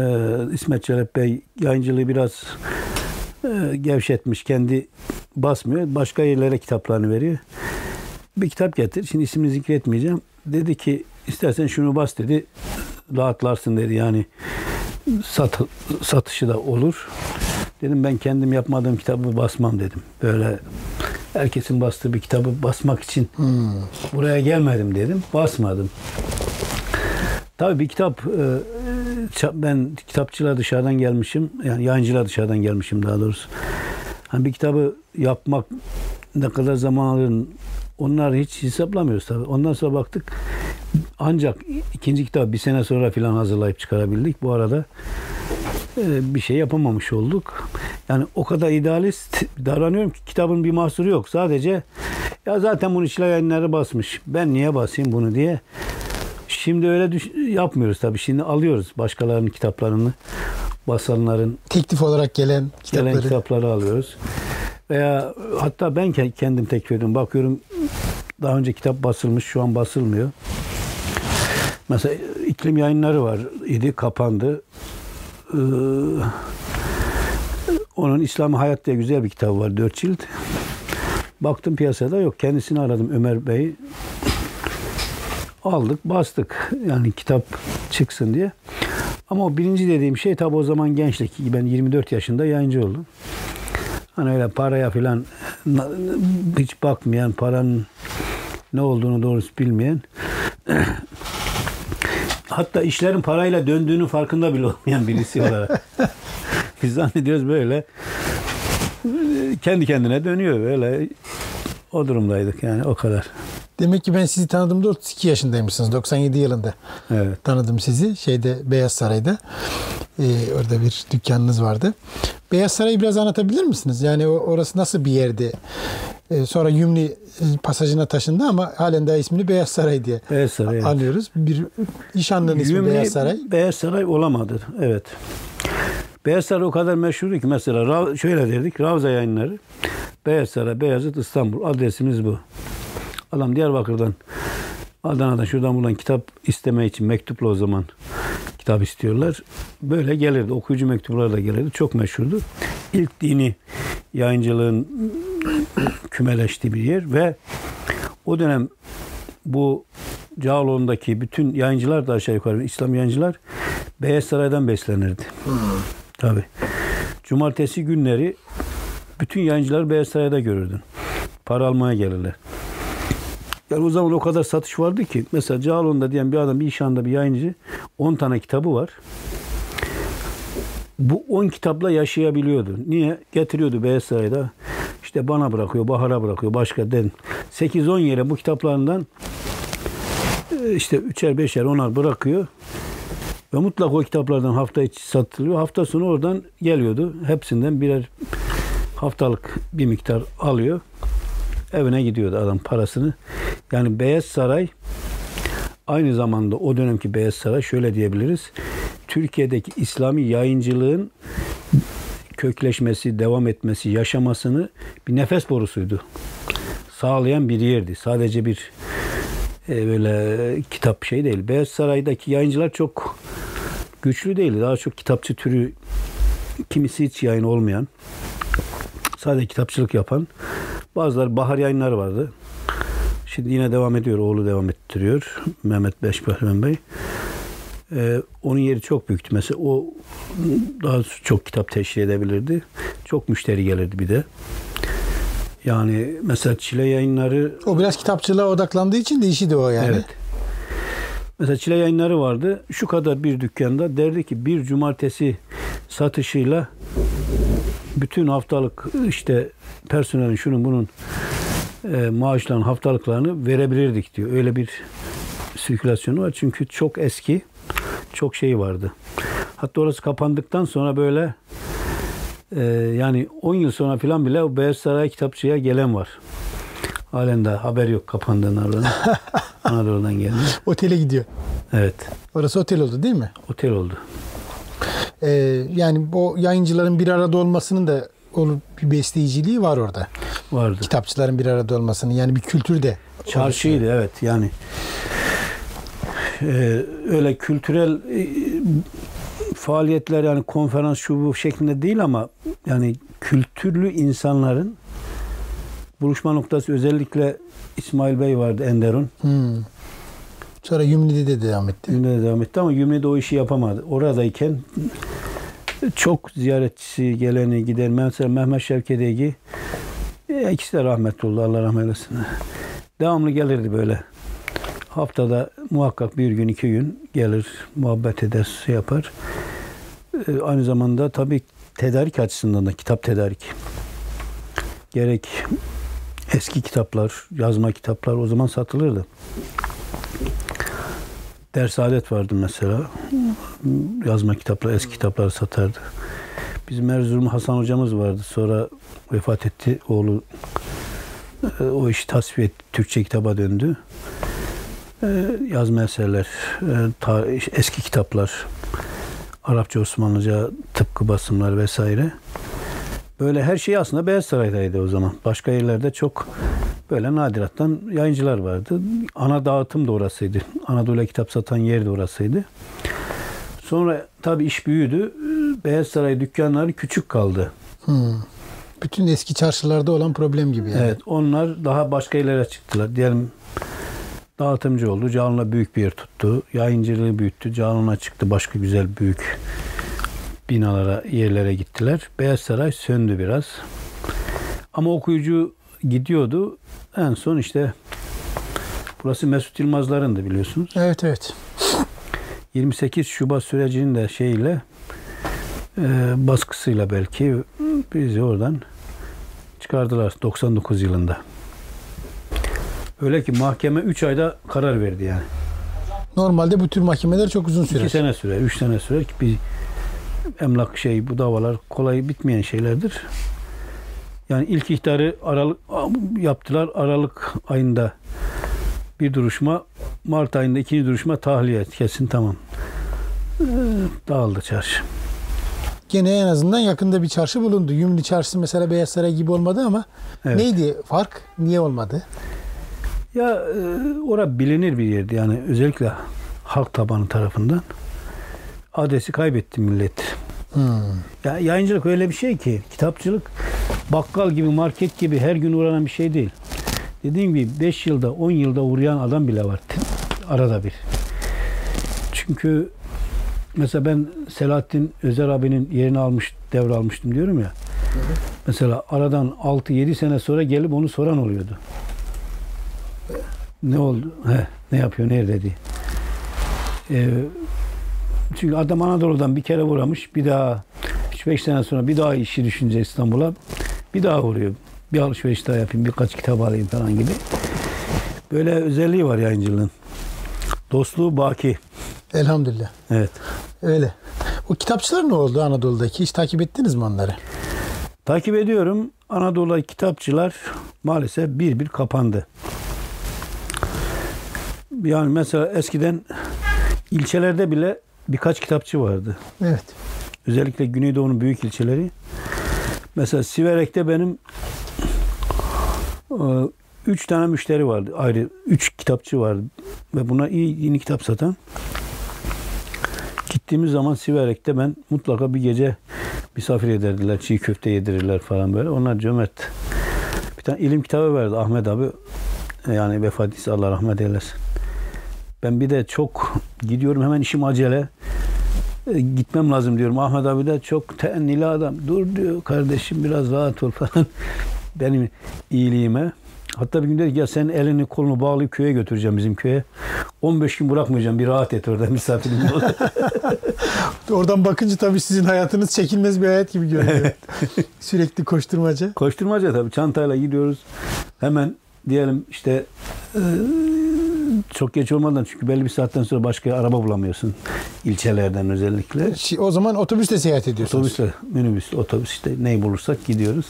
İsmet Celep Bey yayıncılığı biraz e, gevşetmiş. Kendi basmıyor. Başka yerlere kitaplarını veriyor. Bir kitap getir. Şimdi ismini zikretmeyeceğim. Dedi ki istersen şunu bas dedi. Rahatlarsın dedi. Yani sat, satışı da olur. Dedim ben kendim yapmadığım kitabı basmam dedim. Böyle herkesin bastığı bir kitabı basmak için Hmm. buraya gelmedim dedim. Basmadım. Tabii bir kitap e, ben kitapçılar dışarıdan gelmişim. Yani yayıncılar dışarıdan gelmişim daha doğrusu. Hani bir kitabı yapmak ne kadar zaman alır onlar hiç hesaplamıyoruz tabii. Ondan sonra baktık ancak ikinci kitabı bir sene sonra filan hazırlayıp çıkarabildik. Bu arada bir şey yapamamış olduk. Yani o kadar idealist davranıyorum ki kitabın bir mahsuru yok. Sadece ya zaten bunu işler yayınları basmış. Ben niye basayım bunu diye. Şimdi öyle düş- yapmıyoruz tabii. Şimdi alıyoruz başkalarının kitaplarını. Basanların Teklif olarak gelen gelen kitapları. kitapları alıyoruz. Veya hatta ben ke- kendim tekrar ediyorum. Bakıyorum daha önce kitap basılmış şu an basılmıyor. Mesela iklim yayınları var idi kapandı. Ee, onun İslam Hayat diye güzel bir kitabı var. Dört cilt. Baktım piyasada yok. Kendisini aradım Ömer Bey. Aldık bastık. Yani kitap çıksın diye. Ama o birinci dediğim şey tabi o zaman gençlik. Ben 24 yaşında yayıncı oldum. Hani öyle paraya filan hiç bakmayan, paranın ne olduğunu doğrusu bilmeyen hatta işlerin parayla döndüğünün farkında bile olmayan birisi olarak. Biz zannediyoruz böyle kendi kendine dönüyor böyle o durumdaydık yani o kadar. Demek ki ben sizi tanıdığımda 32 yaşındaymışsınız. 97 yılında Evet. tanıdım sizi. Şeyde Beyaz Saray'da. Ee, orada bir dükkanınız vardı. Beyaz Saray'ı biraz anlatabilir misiniz? Yani o- orası nasıl bir yerdi? E, sonra Yümni pasajına taşındı ama halen daha ismini Beyaz Saray diye Beyaz Saray. Evet. anlıyoruz. Bir İşhanlı'nın ismi Yümni Beyaz Saray. Beyaz Saray olamadı. Evet. Beyaz Saray o kadar meşhurdu ki mesela şöyle derdik. Ravza yayınları. Beyaz Saray, Beyazıt, İstanbul. Adresimiz bu. Adam Diyarbakır'dan Adana'dan şuradan buradan kitap isteme için mektupla o zaman kitap istiyorlar. Böyle gelirdi. Okuyucu mektuplar da gelirdi. Çok meşhurdu. İlk dini yayıncılığın kümeleştiği bir yer ve o dönem bu Cağaloğlu'ndaki bütün yayıncılar da aşağı yukarı İslam yayıncılar Beyaz Saray'dan beslenirdi. Tabi. Cumartesi günleri bütün yayıncıları Beyaz Saray'da görürdün. Para almaya gelirler. Yani o zaman o kadar satış vardı ki mesela Cağaloğlu'nda diyen bir adam bir iş anda bir yayıncı 10 tane kitabı var. Bu 10 kitapla yaşayabiliyordu. Niye? Getiriyordu Saray'da. İşte bana bırakıyor, Bahar'a bırakıyor, başka den. 8-10 yere bu kitaplarından e, işte üçer beşer onar bırakıyor. Ve mutlaka o kitaplardan hafta içi satılıyor. Hafta sonu oradan geliyordu. Hepsinden birer haftalık bir miktar alıyor. Evine gidiyordu adam parasını. Yani Beyaz Saray aynı zamanda o dönemki Beyaz Saray şöyle diyebiliriz. Türkiye'deki İslami yayıncılığın kökleşmesi, devam etmesi, yaşamasını bir nefes borusuydu. Sağlayan bir yerdi. Sadece bir e, böyle kitap şey değil. Beyaz Saray'daki yayıncılar çok güçlü değildi. Daha çok kitapçı türü kimisi hiç yayın olmayan sadece kitapçılık yapan bazıları bahar yayınları vardı. Şimdi yine devam ediyor. Oğlu devam ettiriyor. Mehmet Beşbahman Bey. Ee, onun yeri çok büyüktü. Mesela o daha çok kitap teşhir edebilirdi. Çok müşteri gelirdi bir de. Yani mesela Çile yayınları O biraz kitapçılığa odaklandığı için de işi de o yani. Evet. Mesela çile yayınları vardı. Şu kadar bir dükkanda derdi ki bir cumartesi satışıyla bütün haftalık işte personelin şunun bunun e, maaşlarının haftalıklarını verebilirdik diyor. Öyle bir sirkülasyonu var. Çünkü çok eski çok şey vardı. Hatta orası kapandıktan sonra böyle e, yani 10 yıl sonra falan bile o Beyaz Saray kitapçıya gelen var. Halen de haber yok kapandığından. Anadolu'dan geldi. Otele gidiyor. Evet. Orası otel oldu değil mi? Otel oldu. Ee, yani bu yayıncıların bir arada olmasının da onun bir besleyiciliği var orada. Vardı. Kitapçıların bir arada olmasının yani bir kültür de. Çarşıydı evet yani. Ee, öyle kültürel e, faaliyetler yani konferans şu bu şeklinde değil ama yani kültürlü insanların buluşma noktası özellikle İsmail Bey vardı Enderun. Hmm. Sonra Yümni'de de devam etti. Gümrüğe devam etti ama Gümrüğe'de o işi yapamadı. Oradayken çok ziyaretçisi geleni giden mesela Mehmet Şevket Egi e, ikisi de rahmetli Allah rahmet eylesin. Devamlı gelirdi böyle. Haftada muhakkak bir gün iki gün gelir muhabbet eder şey yapar. E, aynı zamanda tabii tedarik açısından da kitap tedarik. Gerek eski kitaplar, yazma kitaplar o zaman satılırdı. Ders adet vardı mesela. Yazma kitaplar, eski kitapları satardı. Bizim Erzurum Hasan hocamız vardı. Sonra vefat etti. Oğlu e, o işi tasfiye etti. Türkçe kitaba döndü. E, Yazma eserler, e, eski kitaplar, Arapça, Osmanlıca tıpkı basımlar vesaire. Böyle her şey aslında Beyaz Saray'daydı o zaman. Başka yerlerde çok böyle nadirattan yayıncılar vardı. Ana dağıtım da orasıydı. Anadolu'ya kitap satan yer de orasıydı. Sonra tabii iş büyüdü. Beyaz Saray dükkanları küçük kaldı. Hmm. Bütün eski çarşılarda olan problem gibi yani. Evet, onlar daha başka yerlere çıktılar. Diyelim dağıtımcı oldu. Canlı'na büyük bir yer tuttu. Yayıncılığı büyüttü. Canlı'na çıktı. Başka güzel büyük binalara, yerlere gittiler. Beyaz Saray söndü biraz. Ama okuyucu gidiyordu. En son işte burası Mesut Yılmazların da biliyorsunuz. Evet evet. 28 Şubat sürecinin de şeyle e, baskısıyla belki bizi oradan çıkardılar 99 yılında. Öyle ki mahkeme 3 ayda karar verdi yani. Normalde bu tür mahkemeler çok uzun 2 sürer. sene sürer, 3 sene sürer ki bir emlak şey bu davalar kolay bitmeyen şeylerdir. Yani ilk ihtarı Aralık yaptılar. Aralık ayında bir duruşma, Mart ayında ikinci duruşma tahliye kesin tamam. Ee, dağıldı çarşı. Gene en azından yakında bir çarşı bulundu. Yümlü çarşısı mesela Beyaz Saray gibi olmadı ama Evet. neydi fark? Niye olmadı? Ya e, ora bilinir bir yerdi yani özellikle halk tabanı tarafından. Adresi kaybetti millet. Hmm. Ya yayıncılık öyle bir şey ki kitapçılık bakkal gibi market gibi her gün uğranan bir şey değil. Dediğim gibi 5 yılda 10 yılda uğrayan adam bile var arada bir. Çünkü mesela ben Selahattin Özer abinin yerini almış devralmıştım diyorum ya. Mesela aradan 6-7 sene sonra gelip onu soran oluyordu. Ne oldu? He, ne yapıyor? Nerede diye. Ee, çünkü adam Anadolu'dan bir kere uğramış. Bir daha 3-5 sene sonra bir daha işi düşünce İstanbul'a bir daha uğruyor. Bir alışveriş daha yapayım, birkaç kitap alayım falan gibi. Böyle özelliği var yayıncılığın. Dostluğu baki. Elhamdülillah. Evet. Öyle. O kitapçılar ne oldu Anadolu'daki? Hiç takip ettiniz mi onları? Takip ediyorum. Anadolu kitapçılar maalesef bir bir kapandı. Yani mesela eskiden ilçelerde bile birkaç kitapçı vardı. Evet. Özellikle Güneydoğu'nun büyük ilçeleri. Mesela Siverek'te benim e, üç tane müşteri vardı. Ayrı üç kitapçı vardı. Ve buna iyi yeni kitap satan. Gittiğimiz zaman Siverek'te ben mutlaka bir gece misafir ederdiler. Çiğ köfte yedirirler falan böyle. Onlar cömert. Bir tane ilim kitabı verdi Ahmet abi. Yani vefat Allah rahmet eylesin. Ben bir de çok gidiyorum hemen işim acele. E, gitmem lazım diyorum. Ahmet abi de çok tennili adam. Dur diyor kardeşim biraz rahat ol falan. Benim iyiliğime. Hatta bir gün dedi ki ya sen elini kolunu bağlayıp köye götüreceğim bizim köye. 15 gün bırakmayacağım bir rahat et orada misafirim. Oradan bakınca tabii sizin hayatınız çekilmez bir hayat gibi görünüyor. Sürekli koşturmaca. Koşturmaca tabii çantayla gidiyoruz. Hemen diyelim işte e, çok geç olmadan çünkü belli bir saatten sonra başka araba bulamıyorsun. ilçelerden özellikle. Şi- O zaman otobüsle seyahat ediyorsunuz. Otobüsle, minibüs, otobüs işte neyi bulursak gidiyoruz.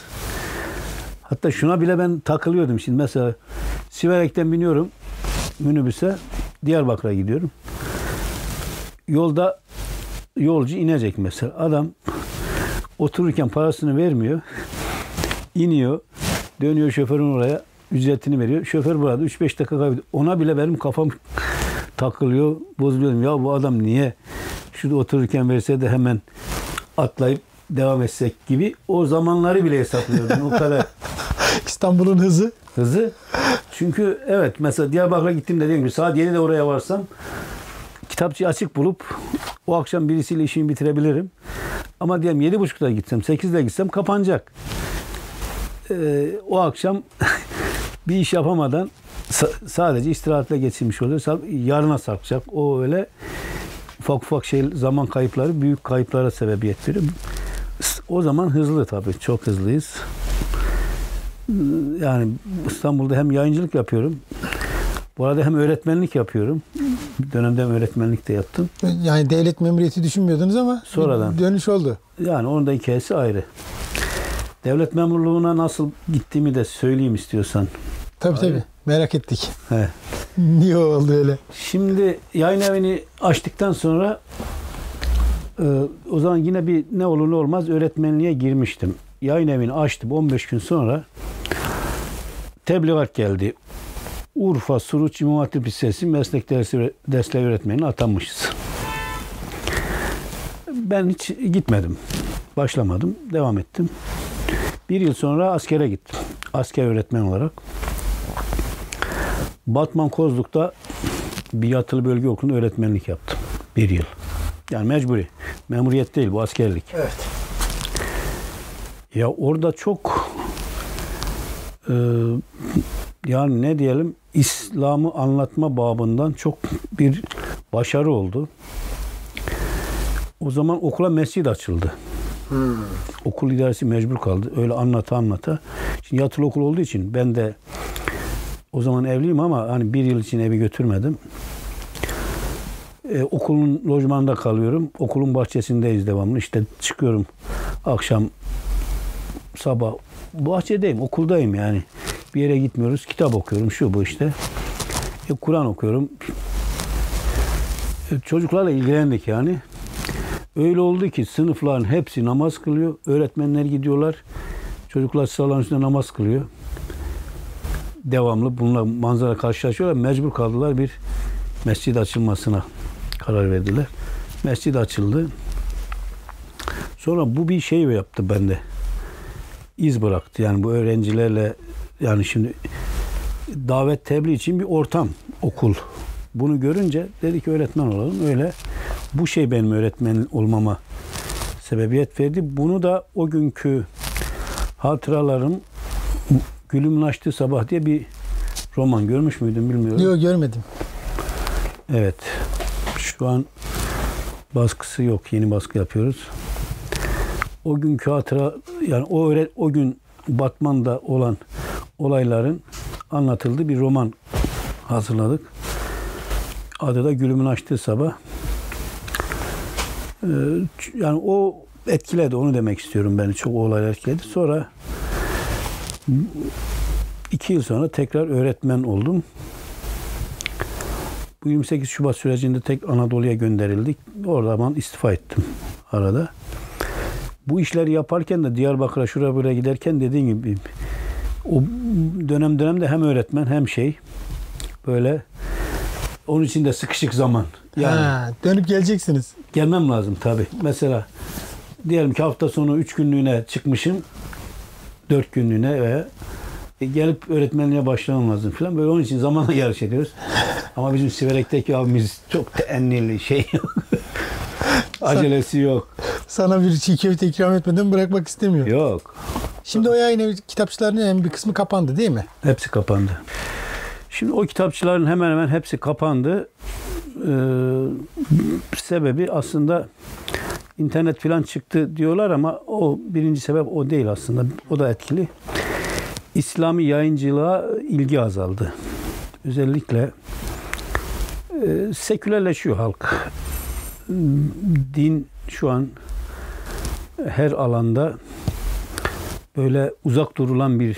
Hatta şuna bile ben takılıyordum. Şimdi mesela Siverek'ten biniyorum minibüse Diyarbakır'a gidiyorum. Yolda yolcu inecek mesela. Adam otururken parasını vermiyor. iniyor. Dönüyor şoförün oraya. Ücretini veriyor. Şoför burada 3-5 dakika kaybediyor. Ona bile benim kafam takılıyor. Bozuluyorum. Ya bu adam niye şurada otururken verse de hemen atlayıp devam etsek gibi o zamanları bile hesaplıyordum. o kadar İstanbul'un hızı. hızı. Çünkü evet mesela Diyarbakır'a gittim dediğim gibi saat 7'de oraya varsam kitapçıyı açık bulup o akşam birisiyle işimi bitirebilirim. Ama diyelim 7.30'da gitsem 8'de gitsem kapanacak. Ee, o akşam bir iş yapamadan sa- sadece istirahatle geçirmiş oluyor. Yarına sarkacak. O öyle ufak ufak şey zaman kayıpları büyük kayıplara sebebiyet veriyor. O zaman hızlı tabii. Çok hızlıyız. Yani İstanbul'da hem yayıncılık yapıyorum. Bu arada hem öğretmenlik yapıyorum. Bir dönemde öğretmenlik de yaptım. Yani devlet memuriyeti düşünmüyordunuz ama Sonradan. dönüş oldu. Yani onun da hikayesi ayrı. Devlet memurluğuna nasıl gittiğimi de söyleyeyim istiyorsan. Tabii tabii. Merak ettik. He. Niye oldu öyle? Şimdi yayın evini açtıktan sonra e, o zaman yine bir ne olur ne olmaz öğretmenliğe girmiştim. Yayın evini açtım 15 gün sonra tebligat geldi. Urfa Suruç İmam Hatip Lisesi meslek dersi, dersleri öğretmenine atanmışız. Ben hiç gitmedim. Başlamadım. Devam ettim. Bir yıl sonra askere gittim. Asker öğretmen olarak. Batman Kozluk'ta bir yatılı bölge okulunda öğretmenlik yaptım. Bir yıl. Yani mecburi. Memuriyet değil bu askerlik. Evet. Ya orada çok e, yani ne diyelim İslam'ı anlatma babından çok bir başarı oldu. O zaman okula mescid açıldı. Okul idaresi mecbur kaldı. Öyle anlata anlata. Şimdi yatılı okul olduğu için ben de o zaman evliyim ama hani bir yıl için evi götürmedim. Ee, okulun lojmanında kalıyorum. Okulun bahçesindeyiz devamlı. İşte çıkıyorum akşam sabah bahçedeyim, okuldayım yani. Bir yere gitmiyoruz. Kitap okuyorum şu bu işte. E, Kur'an okuyorum. E, çocuklarla ilgilendik yani. Öyle oldu ki sınıfların hepsi namaz kılıyor. Öğretmenler gidiyorlar. Çocuklar sıraların üstünde namaz kılıyor. Devamlı bununla manzara karşılaşıyorlar. Mecbur kaldılar bir mescid açılmasına karar verdiler. Mescid açıldı. Sonra bu bir şey yaptı bende. İz bıraktı. Yani bu öğrencilerle yani şimdi davet tebliğ için bir ortam, okul. Bunu görünce dedik öğretmen olalım. Öyle bu şey benim öğretmen olmama sebebiyet verdi. Bunu da o günkü hatıralarım Gülümün Açtığı Sabah diye bir roman görmüş müydün bilmiyorum. Yok görmedim. Evet. Şu an baskısı yok. Yeni baskı yapıyoruz. O günkü hatıra yani o öğret o gün Batman'da olan olayların anlatıldığı bir roman hazırladık. Adı da Gülümün Açtığı Sabah. Ee, yani o etkiledi onu demek istiyorum beni. Çok o olaylar etkiledi. Sonra iki yıl sonra tekrar öğretmen oldum. Bu 28 Şubat sürecinde tek Anadolu'ya gönderildik. Oradan istifa ettim arada. Bu işleri yaparken de Diyarbakır'a şuraya buraya giderken dediğim gibi o dönem dönemde hem öğretmen hem şey böyle onun için de sıkışık zaman. Yani Ha, dönüp geleceksiniz. gelmem lazım tabi. Mesela diyelim ki hafta sonu 3 günlüğüne çıkmışım. 4 günlüğüne ve e, gelip öğretmenliğe başlamam lazım falan. Böyle onun için zamanla yarış ediyoruz. Ama bizim Siverek'teki abimiz çok teennili şey yok. Acelesi yok. Sana bir çiğ köfte ikram etmeden bırakmak istemiyor. Yok. Şimdi o yayın evi kitapçılarının en bir kısmı kapandı değil mi? Hepsi kapandı. Şimdi o kitapçıların hemen hemen hepsi kapandı. Ee, sebebi aslında internet falan çıktı diyorlar ama o birinci sebep o değil aslında. O da etkili. İslami yayıncılığa ilgi azaldı. Özellikle e, sekülerleşiyor halk. Din şu an her alanda böyle uzak durulan bir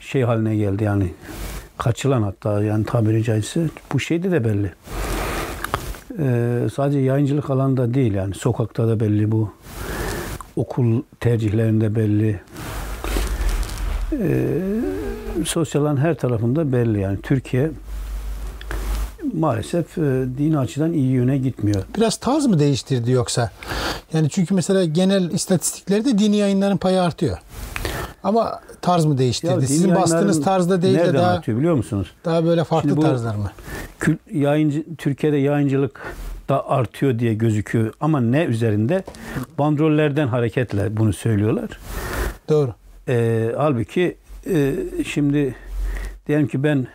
şey haline geldi yani kaçılan hatta yani tabiri caizse bu şeyde de belli. Ee, sadece yayıncılık alanında değil yani sokakta da belli bu. Okul tercihlerinde belli. Ee, sosyal alan her tarafında belli yani Türkiye maalesef e, dini açıdan iyi yöne gitmiyor. Biraz tarz mı değiştirdi yoksa? Yani çünkü mesela genel istatistiklerde dini yayınların payı artıyor. Ama tarz mı değiştirdi? Ya Sizin bastığınız tarzda değil de daha atıyor biliyor musunuz? daha böyle farklı bu- tarzlar mı? Kül, yayıncı, Türkiye'de yayıncılık da artıyor diye gözüküyor. Ama ne üzerinde? Bandrollerden hareketle bunu söylüyorlar. Doğru. Ee, halbuki e, şimdi diyelim ki ben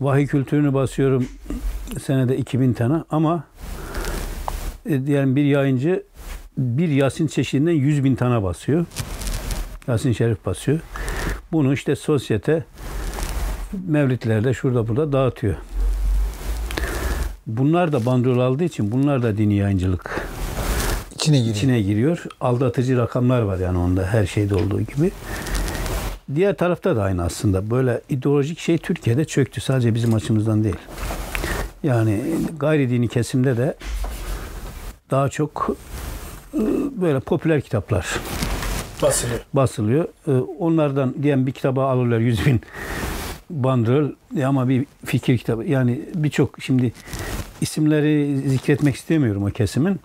vahiy kültürünü basıyorum senede 2000 tane ama e, diyelim bir yayıncı bir Yasin çeşidinden 100 bin tane basıyor. Yasin Şerif basıyor. Bunu işte sosyete mevlitlerde şurada burada dağıtıyor. Bunlar da bandrol aldığı için bunlar da dini yayıncılık İçine giriyor. içine giriyor. Aldatıcı rakamlar var yani onda her şeyde olduğu gibi. Diğer tarafta da aynı aslında. Böyle ideolojik şey Türkiye'de çöktü. Sadece bizim açımızdan değil. Yani gayri dini kesimde de daha çok e, böyle popüler kitaplar Basılıyor. basılıyor. E, Onlardan diyen bir kitaba alırlar 100 bin bandrol E ama bir fikir kitabı. Yani birçok şimdi isimleri zikretmek istemiyorum o kesimin.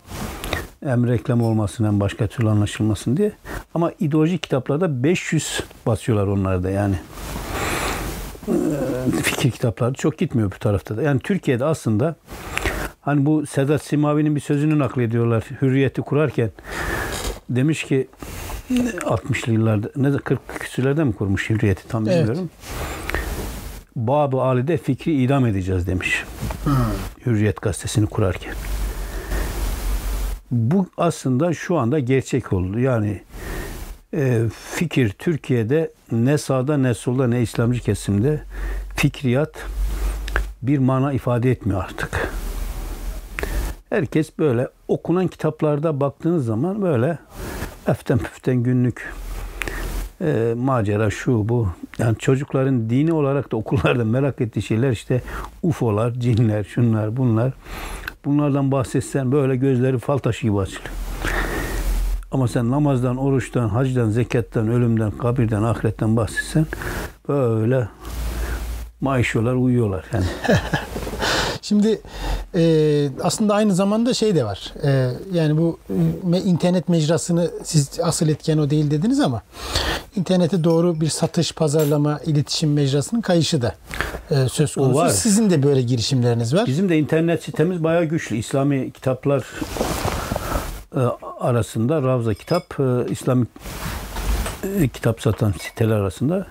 Hem reklam olmasın hem başka türlü anlaşılmasın diye. Ama ideolojik kitaplarda 500 basıyorlar onlarda yani. Ee, Fikir kitapları çok gitmiyor bu tarafta da. Yani Türkiye'de aslında hani bu Sedat Simavi'nin bir sözünü naklediyorlar hürriyeti kurarken. Demiş ki 60'lı yıllarda ne de 40 küsürlerde mi kurmuş hürriyeti tam Evet. bilmiyorum. Bab-ı Ali'de fikri idam edeceğiz demiş. Hürriyet gazetesini kurarken. Bu aslında şu anda gerçek oldu. Yani e, fikir Türkiye'de ne sağda ne solda ne İslamcı kesimde fikriyat bir mana ifade etmiyor artık. Herkes böyle okunan kitaplarda baktığınız zaman böyle eften püften günlük e, macera şu bu. Yani çocukların dini olarak da okullarda merak ettiği şeyler işte UFO'lar, cinler, şunlar, bunlar. Bunlardan bahsetsen böyle gözleri fal taşı gibi açılıyor. Ama sen namazdan, oruçtan, hacdan, zekattan, ölümden, kabirden, ahiretten bahsetsen böyle maaşıyorlar, uyuyorlar yani. Şimdi e, aslında aynı zamanda şey de var. E, yani bu e, internet mecrasını siz asıl etken o değil dediniz ama internete doğru bir satış, pazarlama, iletişim mecrasının kayışı da e, söz konusu. var. Sizin de böyle girişimleriniz var. Bizim de internet sitemiz bayağı güçlü. İslami kitaplar e, arasında Ravza Kitap, e, İslami e, kitap satan siteler arasında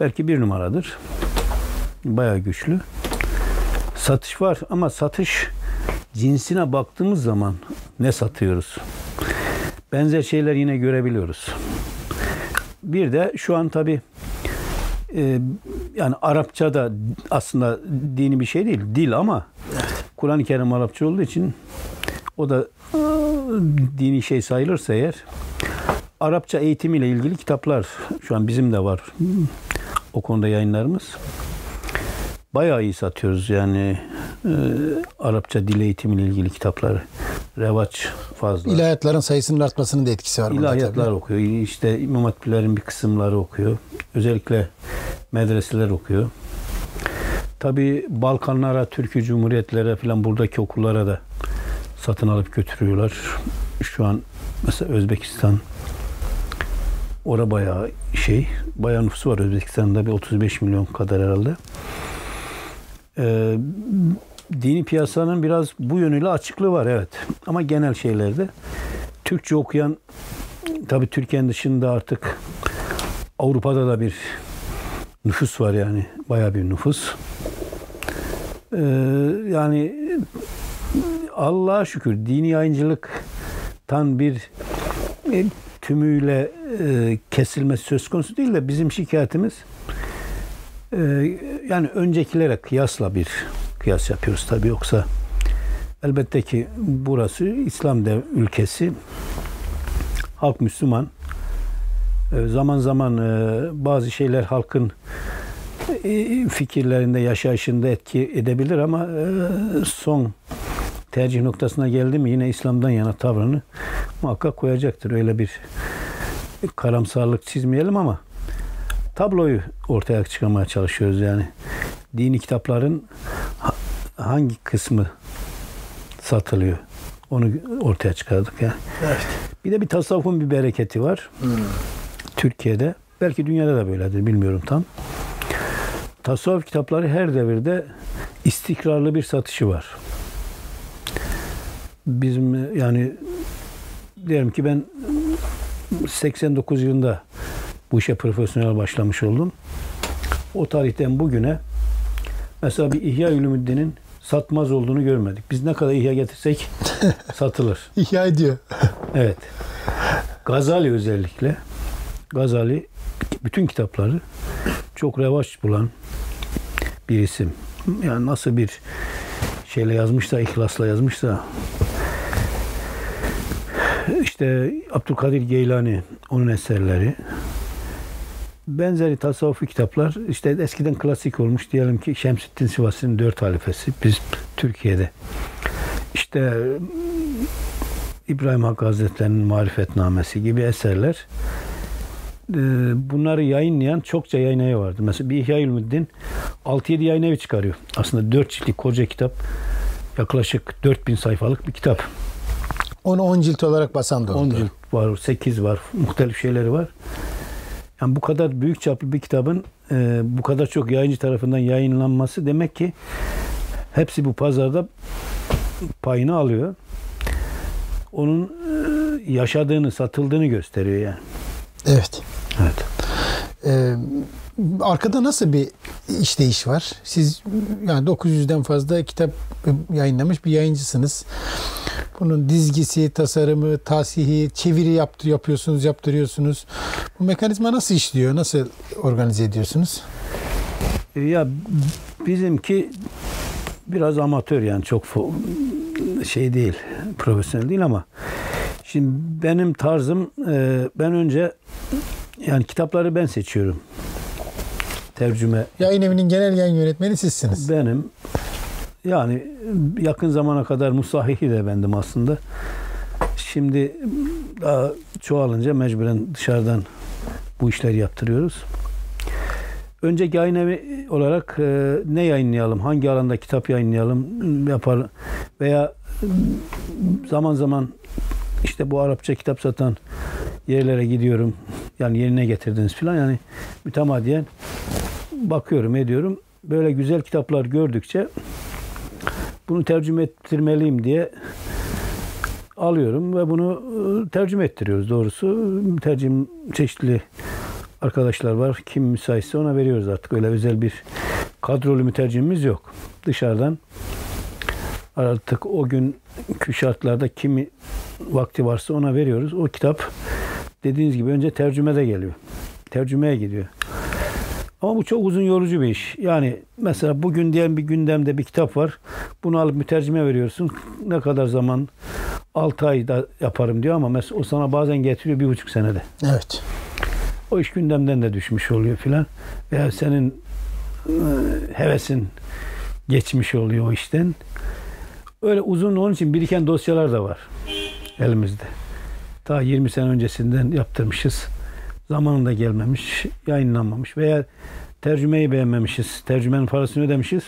belki bir numaradır. Bayağı güçlü. Satış var ama satış cinsine baktığımız zaman ne satıyoruz? Benzer şeyler yine görebiliyoruz. Bir de şu an tabi yani Arapça da aslında dini bir şey değil. Dil ama Kur'an-ı Kerim Arapça olduğu için o da e, dini şey sayılırsa eğer Arapça eğitimiyle ilgili kitaplar şu an bizim de var. O konuda yayınlarımız. Bayağı iyi satıyoruz yani e, Arapça dil eğitimiyle ilgili kitapları. Revaç fazla. İlahiyatların sayısının artmasının da etkisi var. İlahiyatlar tabii. okuyor. İşte İmam Hatiplerin bir kısımları okuyor. Özellikle medreseler okuyor. Tabi Balkanlara, Türkiye Cumhuriyetlere falan buradaki okullara da satın alıp götürüyorlar. Şu an mesela Özbekistan ora bayağı şey, bayağı nüfusu var Özbekistan'da bir 35 milyon kadar herhalde. Ee, dini piyasanın biraz bu yönüyle açıklığı var evet. Ama genel şeylerde Türkçe okuyan tabi Türkiye'nin dışında artık Avrupa'da da bir nüfus var yani. Bayağı bir nüfus. Ee, yani Allah'a şükür dini yayıncılıktan bir e, tümüyle e, kesilmesi söz konusu değil de bizim şikayetimiz e, yani öncekilere kıyasla bir kıyas yapıyoruz tabii. Yoksa elbette ki burası İslam dev ülkesi. Halk Müslüman. E, zaman zaman e, bazı şeyler halkın e, fikirlerinde, yaşayışında etki edebilir ama e, son tercih noktasına geldi mi yine İslam'dan yana tavrını muhakkak koyacaktır. Öyle bir karamsarlık çizmeyelim ama tabloyu ortaya çıkarmaya çalışıyoruz yani. Dini kitapların ha- hangi kısmı satılıyor? Onu ortaya çıkardık yani. Evet. Bir de bir tasavvufun bir bereketi var. Türkiye'de. Belki dünyada da böyledir bilmiyorum tam. Tasavvuf kitapları her devirde istikrarlı bir satışı var. Bizim yani diyelim ki ben 89 yılında bu işe profesyonel başlamış oldum. O tarihten bugüne mesela bir İhya Ulumuddin'in satmaz olduğunu görmedik. Biz ne kadar ihya getirsek satılır. İhya ediyor. Evet. Gazali özellikle. Gazali bütün kitapları çok revaç bulan bir isim. Yani nasıl bir şeyle yazmışsa, ihlasla yazmışsa işte Abdülkadir Geylani onun eserleri benzeri tasavvufi kitaplar işte eskiden klasik olmuş diyelim ki Şemsettin Sivasi'nin dört halifesi biz Türkiye'de işte İbrahim Hakkı Hazretleri'nin Marifetnamesi gibi eserler e, bunları yayınlayan çokça yayın evi vardı. Mesela bir İhya Ulumuddin 6-7 yayın evi çıkarıyor. Aslında 4 ciltlik koca kitap yaklaşık 4000 sayfalık bir kitap. Onu 10 cilt olarak basan da 10 oldu. cilt var, 8 var, muhtelif şeyleri var. Yani bu kadar büyük çaplı bir kitabın e, bu kadar çok yayıncı tarafından yayınlanması demek ki hepsi bu pazarda payını alıyor. Onun e, yaşadığını, satıldığını gösteriyor yani. Evet. Evet. Ee, arkada nasıl bir işleyiş var? Siz yani 900'den fazla kitap yayınlamış bir yayıncısınız. Bunun dizgisi, tasarımı, tasihi, çeviri yaptı, yapıyorsunuz, yaptırıyorsunuz. Bu mekanizma nasıl işliyor? Nasıl organize ediyorsunuz? E, Ya bizimki biraz amatör yani çok şey değil, profesyonel değil ama şimdi benim tarzım e, ben önce Yani kitapları ben seçiyorum. Tercüme Yayın evinin genel yayın yönetmeni sizsiniz. benim. Yani yakın zamana kadar musahihi de bendim aslında. Şimdi daha çoğalınca mecburen dışarıdan bu işleri yaptırıyoruz. Önce yayın evi olarak e, ne yayınlayalım, hangi alanda kitap yayınlayalım m, yapar veya m, zaman zaman işte bu Arapça kitap satan yerlere gidiyorum. Yani yerine getirdiniz falan yani mütemadiyen bakıyorum ediyorum. Böyle güzel kitaplar gördükçe bunu tercüme ettirmeliyim diye alıyorum ve bunu e, tercüme ettiriyoruz doğrusu. Tercüm çeşitli arkadaşlar var. Kim müsaitse ona veriyoruz artık. Öyle özel bir kadrolu mütercimimiz yok. Dışarıdan artık o günkü şartlarda kimi vakti varsa ona veriyoruz. O kitap dediğiniz gibi önce tercümede geliyor. Tercümeye gidiyor. Ama bu çok uzun yorucu bir iş. Yani mesela bugün diyen bir gündemde bir kitap var. Bunu alıp mütercime veriyorsun. Ne kadar zaman? 6 ayda yaparım diyor ama mesela o sana bazen getiriyor bir buçuk senede. Evet. O iş gündemden de düşmüş oluyor filan. Veya senin e, hevesin geçmiş oluyor o işten. Öyle uzun onun için biriken dosyalar da var elimizde. Ta 20 sene öncesinden yaptırmışız. Zamanında gelmemiş, yayınlanmamış veya tercümeyi beğenmemişiz. Tercümenin parasını ödemişiz.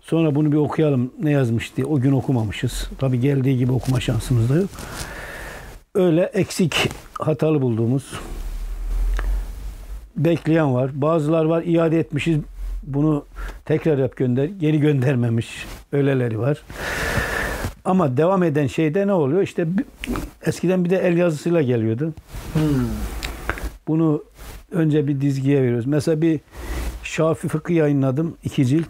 Sonra bunu bir okuyalım ne yazmış diye o gün okumamışız. Tabi geldiği gibi okuma şansımız da yok. Öyle eksik hatalı bulduğumuz bekleyen var. Bazılar var iade etmişiz. Bunu tekrar yap gönder. Geri göndermemiş. Öyleleri var. Ama devam eden şeyde ne oluyor? İşte eskiden bir de el yazısıyla geliyordu. Bunu önce bir dizgiye veriyoruz. Mesela bir Şafi Fıkı yayınladım. iki cilt.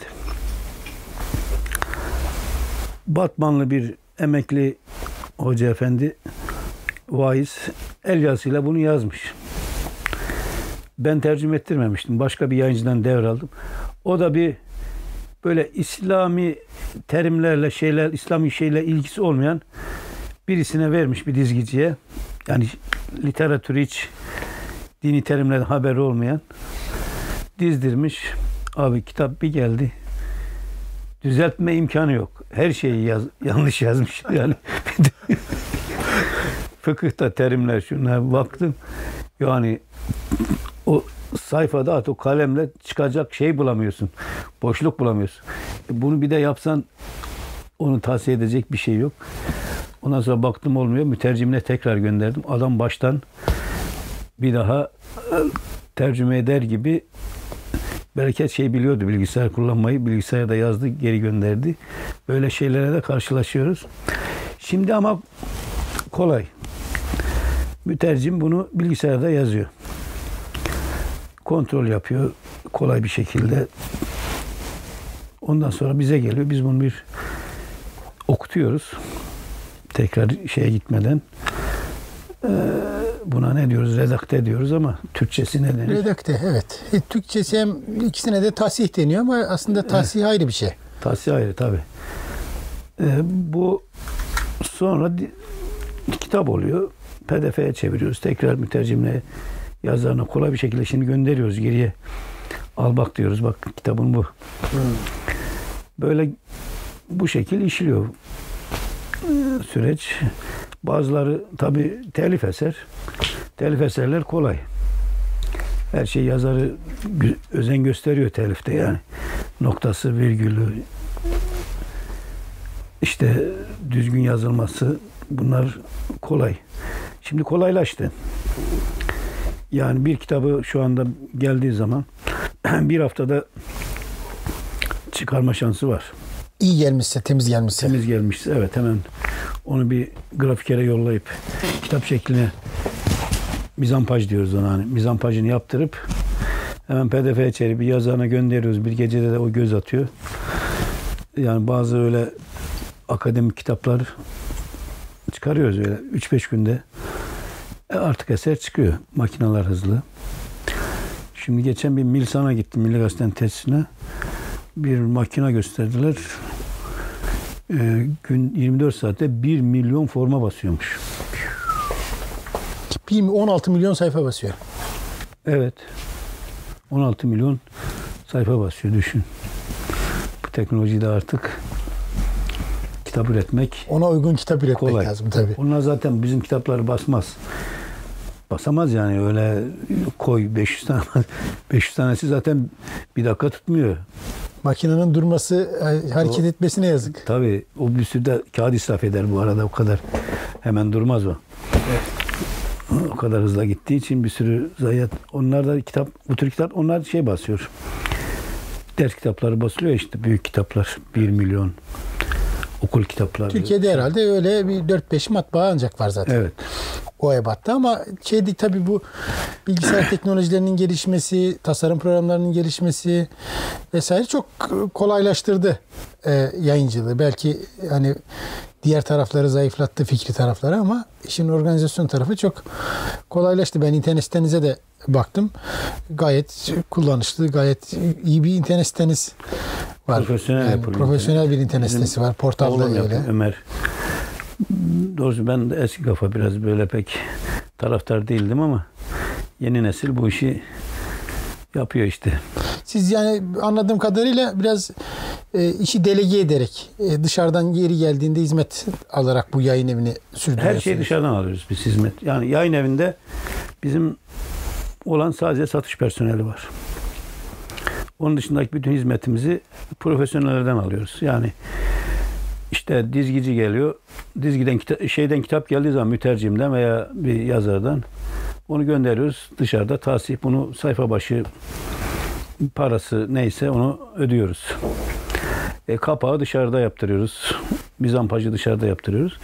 Batmanlı bir emekli hoca efendi vaiz el yazısıyla bunu yazmış. Ben tercüme ettirmemiştim. Başka bir yayıncıdan devraldım. O da bir böyle İslami terimlerle şeyler, İslami şeyle ilgisi olmayan birisine vermiş bir dizgiciye. Yani literatürü hiç dini terimlerden haberi olmayan dizdirmiş. Abi kitap bir geldi. Düzeltme imkanı yok. Her şeyi yaz, yanlış yazmış. Yani fıkıhta terimler şunlar baktım. Yani o sayfada o kalemle çıkacak şey bulamıyorsun. Boşluk bulamıyorsun. E Bunu bir de yapsan onu tavsiye edecek bir şey yok. Ondan sonra baktım olmuyor. Mütercimine tekrar gönderdim. Adam baştan bir daha e, tercüme eder gibi bereket şey biliyordu bilgisayar kullanmayı. Bilgisayarda yazdı, geri gönderdi. Böyle şeylere de karşılaşıyoruz. Şimdi ama kolay. Mütercim bunu bilgisayarda yazıyor. Kontrol yapıyor kolay bir şekilde. Ondan sonra bize geliyor. Biz bunu bir okutuyoruz. Tekrar şeye gitmeden. Ee, buna ne diyoruz? Redakte diyoruz ama Türkçesi ne denir? Redakte evet. E, Türkçesi hem ikisine de tasih deniyor ama aslında tasih ayrı bir şey. Tavsiye ayrı tabi. bu sonra kitap oluyor. PDF'ye çeviriyoruz. Tekrar mütercimle yazarına kolay bir şekilde şimdi gönderiyoruz geriye. Al bak diyoruz. Bak kitabın bu. Böyle bu şekil işliyor süreç. Bazıları tabi telif eser. Telif eserler kolay. Her şey yazarı özen gösteriyor telifte yani. Noktası, virgülü, işte düzgün yazılması bunlar kolay. Şimdi kolaylaştı. Yani bir kitabı şu anda geldiği zaman bir haftada çıkarma şansı var. İyi gelmişse, temiz gelmişse. Temiz gelmişse evet hemen onu bir grafikere yollayıp kitap şekline mizampaj diyoruz ona hani mizampajını yaptırıp hemen pdf'ye çevirip bir yazarına gönderiyoruz. Bir gecede de o göz atıyor. Yani bazı öyle akademik kitaplar çıkarıyoruz öyle 3-5 günde. E artık eser çıkıyor. Makineler hızlı. Şimdi geçen bir Milsan'a gittim Milli Gazete'nin tesisine. Bir makine gösterdiler. Ee, gün 24 saatte 1 milyon forma basıyormuş. Bir 16 milyon sayfa basıyor. Evet. 16 milyon sayfa basıyor düşün. Bu teknolojide artık kitap üretmek Ona uygun kitap üretmek Kolay. lazım tabii. Onlar zaten bizim kitapları basmaz. Basamaz yani öyle koy 500 tane 500 tanesi zaten bir dakika tutmuyor. Makinenin durması, e, hareket O- etmesine yazık. Tabii o bir sürü de kağıt israf eder bu arada o kadar. Hemen durmaz o. O kadar hızla gittiği için bir sürü zayiat. Onlar da kitap, bu tür kitap onlar şey basıyor. Ders kitapları basılıyor işte büyük kitaplar. 1 milyon. Okul kitapları. Türkiye'de herhalde öyle bir 4-5 matbaa ancak var zaten. Evet. o ebatta ama şeydi tabii bu bilgisayar teknolojilerinin gelişmesi, tasarım programlarının gelişmesi vesaire çok kolaylaştırdı e, yayıncılığı. Belki hani diğer tarafları zayıflattı fikri tarafları ama işin organizasyon tarafı çok kolaylaştı. Ben internet sitenize de baktım. Gayet kullanışlı, gayet iyi bir internet siteniz var. Profesyonel Yani yapılıyor. profesyonel bir internet Bizim sitesi var. Portalda öyle. yapıyor, Ömer. Doğrusu ben de eski kafa biraz böyle pek taraftar değildim ama yeni nesil bu işi yapıyor işte. Siz yani anladığım kadarıyla biraz e, işi delege ederek e, dışarıdan yeri geldiğinde hizmet alarak bu yayın evini sürdürüyorsunuz. Her şeyi dışarıdan alıyoruz biz hizmet. Yani yayın evinde bizim olan sadece satış personeli var. Onun dışındaki bütün hizmetimizi profesyonellerden alıyoruz. Yani işte dizgici geliyor. Dizgiden kita- şeyden kitap geldiği zaman mütercimden veya bir yazardan onu gönderiyoruz. Dışarıda tasih bunu sayfa başı parası neyse onu ödüyoruz. E, kapağı dışarıda yaptırıyoruz. Mizampajı dışarıda yaptırıyoruz.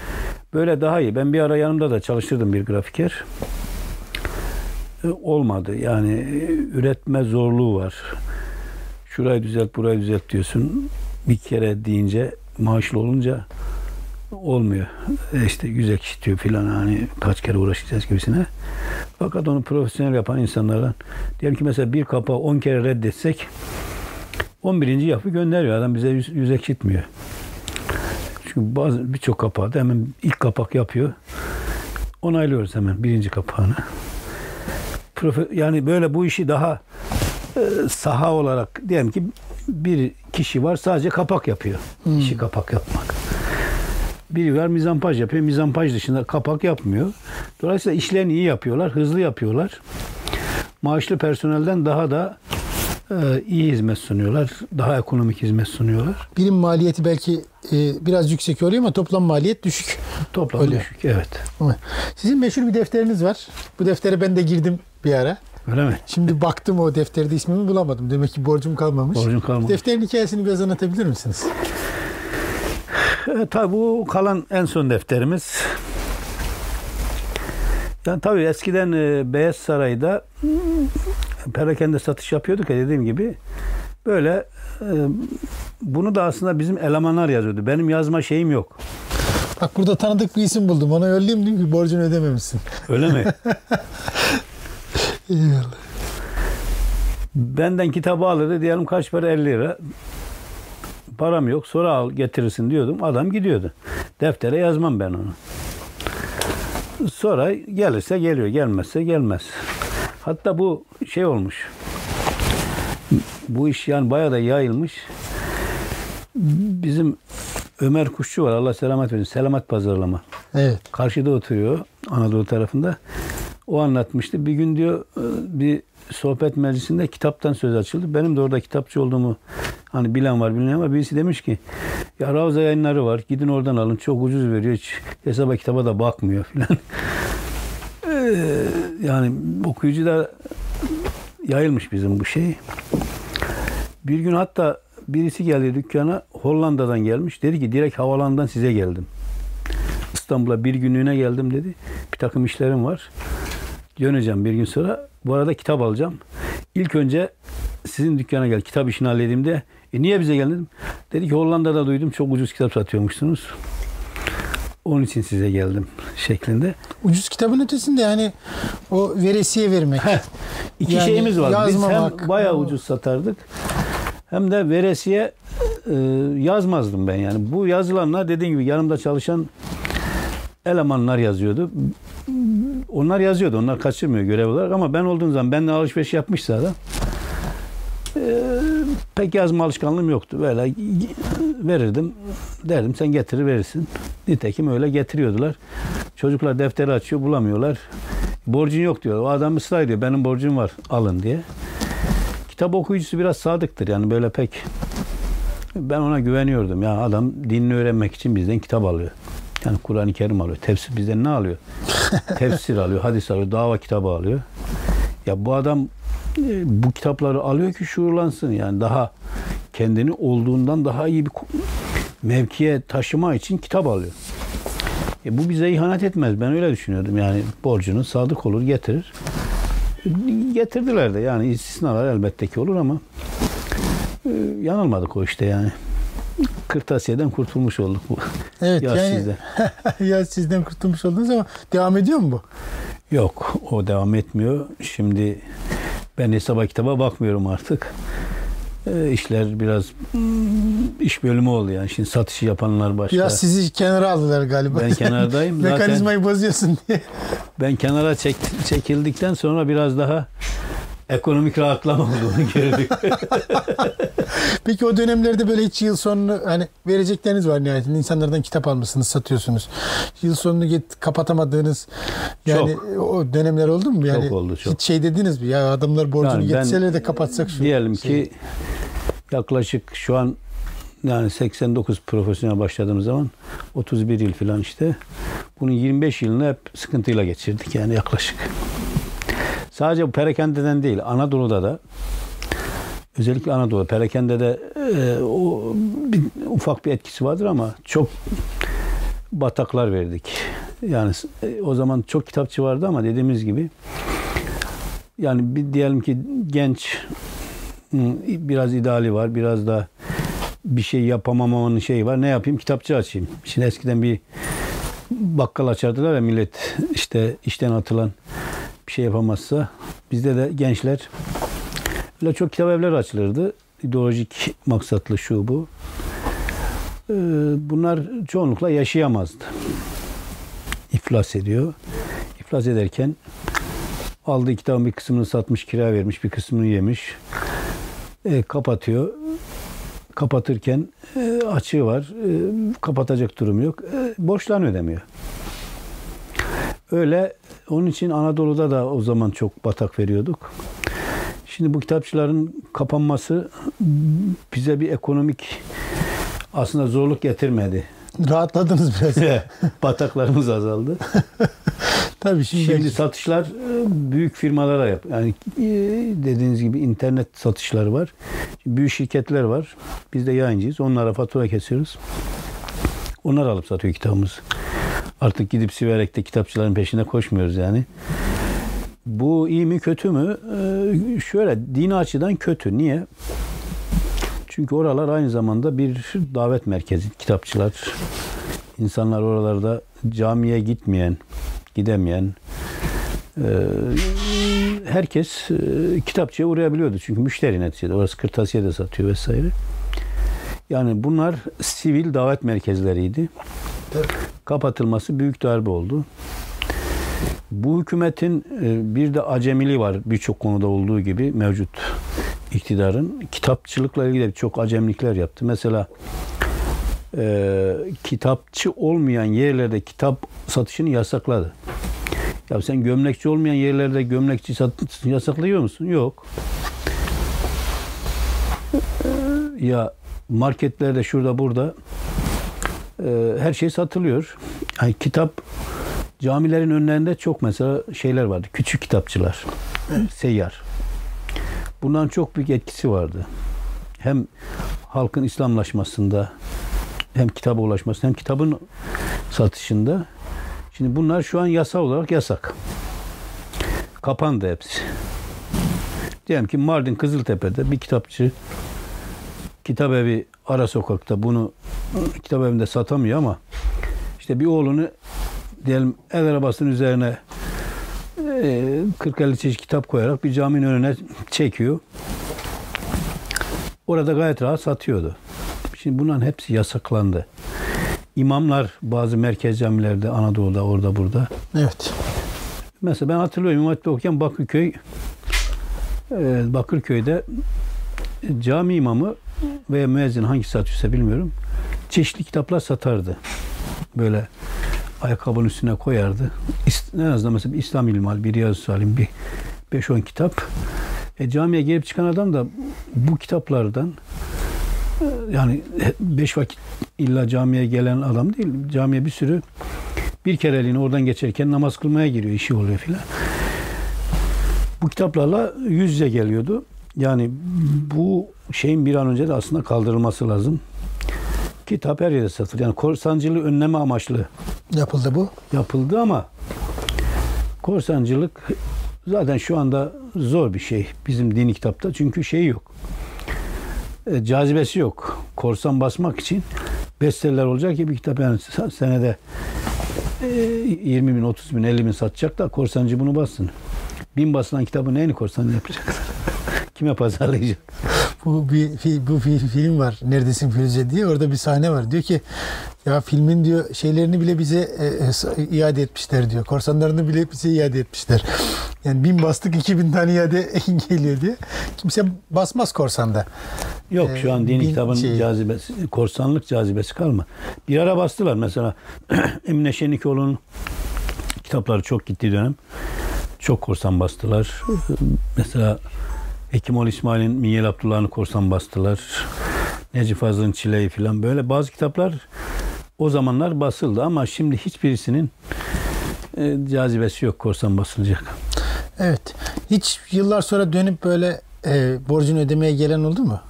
Böyle daha iyi. Ben bir ara yanımda da çalıştırdım bir grafiker. E, olmadı. Yani e, üretme zorluğu var. Şurayı düzelt, burayı düzelt diyorsun. Bir kere deyince maaşlı olunca olmuyor. E işte yüz ekşitiyor filan hani kaç kere uğraşacağız gibisine. Fakat onu profesyonel yapan insanlardan diyelim ki mesela bir kapağı 10 kere reddetsek 11. yapı gönderiyor. Adam bize yüz, yüz ekşitmiyor. Çünkü bazı birçok kapağı da hemen ilk kapak yapıyor. Onaylıyoruz hemen birinci kapağını. Profe, yani böyle bu işi daha saha olarak diyelim ki bir kişi var sadece kapak yapıyor. Hmm. İşi kapak yapmak. Biri var mizampaj yapıyor. Mizampaj dışında kapak yapmıyor. Dolayısıyla işlerini iyi yapıyorlar, hızlı yapıyorlar. Maaşlı personelden daha da e, iyi hizmet sunuyorlar. Daha ekonomik hizmet sunuyorlar. Birim maliyeti belki e, biraz yüksek oluyor ama toplam maliyet düşük. Toplam Öyle. düşük. Evet. Sizin meşhur bir defteriniz var. Bu deftere ben de girdim bir ara. Öyle mi? Şimdi baktım o defterde ismimi bulamadım. Demek ki borcum kalmamış. Borcun kalmamış. Defterin hikayesini biraz anlatabilir misiniz? E, tabii bu kalan en son defterimiz. Yani tabii eskiden e, Beyaz Saray'da mm, perakende satış yapıyorduk ya dediğim gibi. Böyle e, bunu da aslında bizim elemanlar yazıyordu. Benim yazma şeyim yok. Bak burada tanıdık bir isim buldum. Ona yollayayım dedim ki borcunu ödememişsin. Öyle mi? Eyvallah. Benden kitabı alırdı diyelim kaç para 50 lira. Param yok sonra al getirirsin diyordum. Adam gidiyordu. Deftere yazmam ben onu. Sonra gelirse geliyor gelmezse gelmez. Hatta bu şey olmuş. Bu iş yani bayağı da yayılmış. Bizim Ömer Kuşçu var Allah selamet versin. Selamet pazarlama. Evet. Karşıda oturuyor Anadolu tarafında. O anlatmıştı. Bir gün diyor e, bir sohbet meclisinde kitaptan söz açıldı. Benim de orada kitapçı olduğumu hani bilen var bilmeyen var. Birisi demiş ki ya Ravza yayınları var. Gidin oradan alın. Çok ucuz veriyor. Hiç hesaba kitaba da bakmıyor filan. Ee, yani okuyucu da yayılmış bizim bu şey. Bir gün hatta birisi geldi dükkana Hollanda'dan gelmiş. Dedi ki direkt havalandan size geldim. İstanbul'a bir günlüğüne geldim dedi. Bir takım işlerim var. Döneceğim bir gün sonra. Bu arada kitap alacağım. İlk önce sizin dükkana gel. Kitap işini halledeyim E niye bize geldin? Dedi ki Hollanda'da duydum çok ucuz kitap satıyormuşsunuz. Onun için size geldim şeklinde. Ucuz kitabın ötesinde yani o veresiye vermek. Heh, iki Yani şeyimiz var. Biz yazmamak. hem bayağı ucuz satardık. Hem de veresiye e, yazmazdım ben yani. Bu yazılanlar dediğim gibi yanımda çalışan elemanlar yazıyordu. Onlar yazıyordu. Onlar kaçırmıyor görev olarak ama ben olduğum zaman benden alışveriş yapmışsa adam e, pek yazma alışkanlığım yoktu. Böyle verirdim. Derdim sen getirir verirsin. Nitekim öyle getiriyordular. Çocuklar defteri açıyor bulamıyorlar. Borcun yok diyor. O adam ısrar ediyor. Benim borcum var alın diye. Kitap okuyucusu biraz sadıktır. Yani böyle pek ben ona güveniyordum. Ya adam dinini öğrenmek için bizden kitap alıyor. Yani Kur'an-ı Kerim alıyor. Tefsir bizden ne alıyor? Tefsir alıyor, hadis alıyor, dava kitabı alıyor. Ya bu adam e, bu kitapları alıyor ki şuurlansın. Yani daha kendini olduğundan daha iyi bir mevkiye taşıma için kitap alıyor. E bu bize ihanet etmez. Ben öyle düşünüyordum. Yani borcunu sadık olur getirir. Getirdiler de yani istisnalar elbette ki olur ama e, yanılmadık o işte yani. Kırtasiye'den kurtulmuş olduk bu. Evet ya yani sizden. ya sizden kurtulmuş oldunuz ama devam ediyor mu bu? Yok o devam etmiyor. Şimdi ben hesaba kitaba bakmıyorum artık. E, işler biraz hmm, iş bölümü oldu yani. Şimdi satışı yapanlar başka. Ya sizi kenara aldılar galiba. Ben kenardayım. Mekanizmayı bozuyorsun diye. Ben kenara çek, çekildikten sonra biraz daha ekonomik rahatlama olduğunu gördük. Peki o dönemlerde böyle hiç yıl sonunu hani verecekleriniz var nihayetinde. insanlardan kitap almışsınız, satıyorsunuz. Yıl sonunu git, kapatamadığınız yani çok. o dönemler oldu mu? Yani çok oldu çok. Hiç şey dediniz mi? Ya adamlar borcunu yani getirseler de kapatsak şu. Diyelim şey. ki yaklaşık şu an yani 89 profesyonel başladığım zaman 31 yıl falan işte. Bunun 25 yılını hep sıkıntıyla geçirdik yani yaklaşık. Sadece bu perakendeden değil, Anadolu'da da özellikle Anadolu, perakendede e, o bir, ufak bir etkisi vardır ama çok bataklar verdik. Yani e, o zaman çok kitapçı vardı ama dediğimiz gibi yani bir diyelim ki genç biraz ideali var, biraz da bir şey yapamamanın şeyi var. Ne yapayım? Kitapçı açayım. Şimdi eskiden bir bakkal açardılar ya millet işte işten atılan bir şey yapamazsa bizde de gençler öyle çok kitap evleri açılırdı. İdeolojik maksatlı şu bu. Ee, bunlar çoğunlukla yaşayamazdı. İflas ediyor. İflas ederken aldığı kitabın bir kısmını satmış, kira vermiş, bir kısmını yemiş. E, kapatıyor. Kapatırken e, açığı var. E, kapatacak durum yok. E, borçlarını ödemiyor. Öyle onun için Anadolu'da da o zaman çok batak veriyorduk. Şimdi bu kitapçıların kapanması bize bir ekonomik aslında zorluk getirmedi. Rahatladınız biraz. Bataklarımız azaldı. Tabii şimdi, şimdi satışlar e, büyük firmalara yap. Yani e, dediğiniz gibi internet satışları var. büyük şirketler var. Biz de yayıncıyız. Onlara fatura kesiyoruz. Onlar alıp satıyor kitabımızı. Artık gidip Siverek'te kitapçıların peşine koşmuyoruz yani. Bu iyi mi kötü mü? Ee, şöyle dini açıdan kötü. Niye? Çünkü oralar aynı zamanda bir davet merkezi. Kitapçılar, insanlar oralarda camiye gitmeyen, gidemeyen, e, herkes e, kitapçıya uğrayabiliyordu. Çünkü müşteri neticede. Orası kırtasiye de satıyor vesaire. Yani bunlar sivil davet merkezleriydi. Kapatılması büyük darbe oldu. Bu hükümetin e, bir de acemiliği var birçok konuda olduğu gibi mevcut iktidarın. Kitapçılıkla ilgili çok acemlikler yaptı. Mesela e, kitapçı olmayan yerlerde kitap satışını yasakladı. Ya sen gömlekçi olmayan yerlerde gömlekçi satışını yasaklıyor musun? Yok. Ya marketlerde şurada burada e, her şey satılıyor. Yani kitap camilerin önlerinde çok mesela şeyler vardı. Küçük kitapçılar. Seyyar. Bundan çok büyük etkisi vardı. Hem halkın İslamlaşmasında hem kitaba ulaşmasında hem kitabın satışında. Şimdi bunlar şu an yasa olarak yasak. Kapandı hepsi. Diyelim ki Mardin Kızıltepe'de bir kitapçı kitap evi ara sokakta bunu kitap evinde satamıyor ama işte bir oğlunu diyelim el arabasının üzerine e, 40-50 çeşit kitap koyarak bir caminin önüne çekiyor. Orada gayet rahat satıyordu. Şimdi bunların hepsi yasaklandı. İmamlar bazı merkez camilerde Anadolu'da orada burada. Evet. Mesela ben hatırlıyorum Hatip'te okuyan Bakırköy e, Bakırköy'de cami imamı veya müezzin hangisi satıyorsa bilmiyorum. Çeşitli kitaplar satardı. Böyle ayakkabının üstüne koyardı. En azından mesela bir İslam İlmihal, bir Riyaz-ı Salim, bir 5-10 kitap. E, camiye gelip çıkan adam da bu kitaplardan e, yani beş vakit illa camiye gelen adam değil. Camiye bir sürü bir kereliğine oradan geçerken namaz kılmaya giriyor, işi oluyor filan. Bu kitaplarla yüz yüze geliyordu. Yani bu şeyin bir an önce de aslında kaldırılması lazım. Kitap her yerde satılır. Yani korsancılığı önleme amaçlı Yapıldı bu. yapıldı ama korsancılık zaten şu anda zor bir şey bizim dini kitapta. Çünkü şey yok. E, cazibesi yok. Korsan basmak için besteler olacak ki bir kitap yani senede e, 20 bin, 30 bin, 50 bin satacak da korsancı bunu bassın. Bin basılan kitabı neyini korsan yapacak? Kime pazarlayacak? Bu bir bu bir film var. Neredesin Firuze diye. Orada bir sahne var. Diyor ki ya filmin diyor şeylerini bile bize e, e, iade etmişler diyor. Korsanlarını bile bize iade etmişler. Yani bin bastık iki bin tane iade geliyor diye. Kimse basmaz korsanda. Yok şu an dini Bin kitabın şey- cazibesi, korsanlık cazibesi kalma. Bir ara bastılar mesela Emine Şenikoğlu'nun kitapları çok gitti dönem. Çok korsan bastılar. Mesela Hekimoğlu İsmail'in Minyel Abdullah'ın korsan bastılar. Necip Fazıl'ın Çile'yi falan böyle bazı kitaplar o zamanlar basıldı ama şimdi hiçbirisinin e, cazibesi yok korsan basılacak. Evet. Hiç yıllar sonra dönüp böyle e, borcunu ödemeye gelen oldu mu?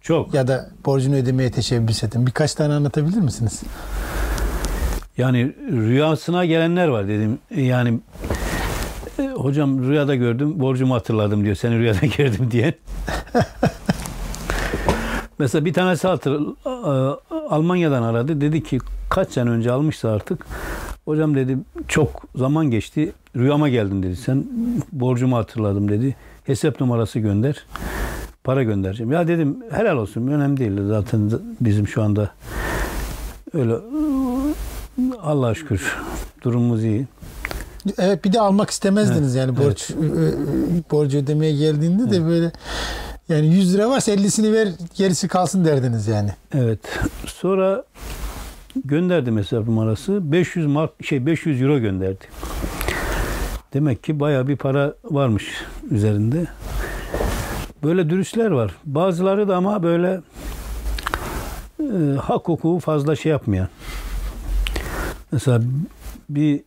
Çok. Ya da borcunu ödemeye teşebbüs edin. Birkaç tane anlatabilir misiniz? Yani rüyasına gelenler var dedim. Yani e, hocam rüyada gördüm, borcumu hatırladım diyor. Seni rüyada gördüm diye. Mesela bir tanesi hatır, a- Almanya'dan aradı. Dedi ki kaç sene önce almışsa artık. Hocam dedi çok zaman geçti. Rüyama geldin dedi. Sen borcumu hatırladım dedi. Hesap numarası gönder. Para göndereceğim. Ya dedim helal olsun önemli değil. Zaten bizim şu anda öyle Allah'a şükür durumumuz iyi. Evet bir de almak istemezdiniz yani borç e, e, borcu ödemeye geldiğinde de böyle yani 100 lira varsa 50'sini ver gerisi kalsın derdiniz yani. Evet. Sonra gönderdim hesap numarası. 500 mark şey 500 euro gönderdi. Demek ki bayağı bir para varmış üzerinde. Böyle dürüstler var. Bazıları da ama böyle e, hak hukuku fazla şey yapmayan. Mesela bir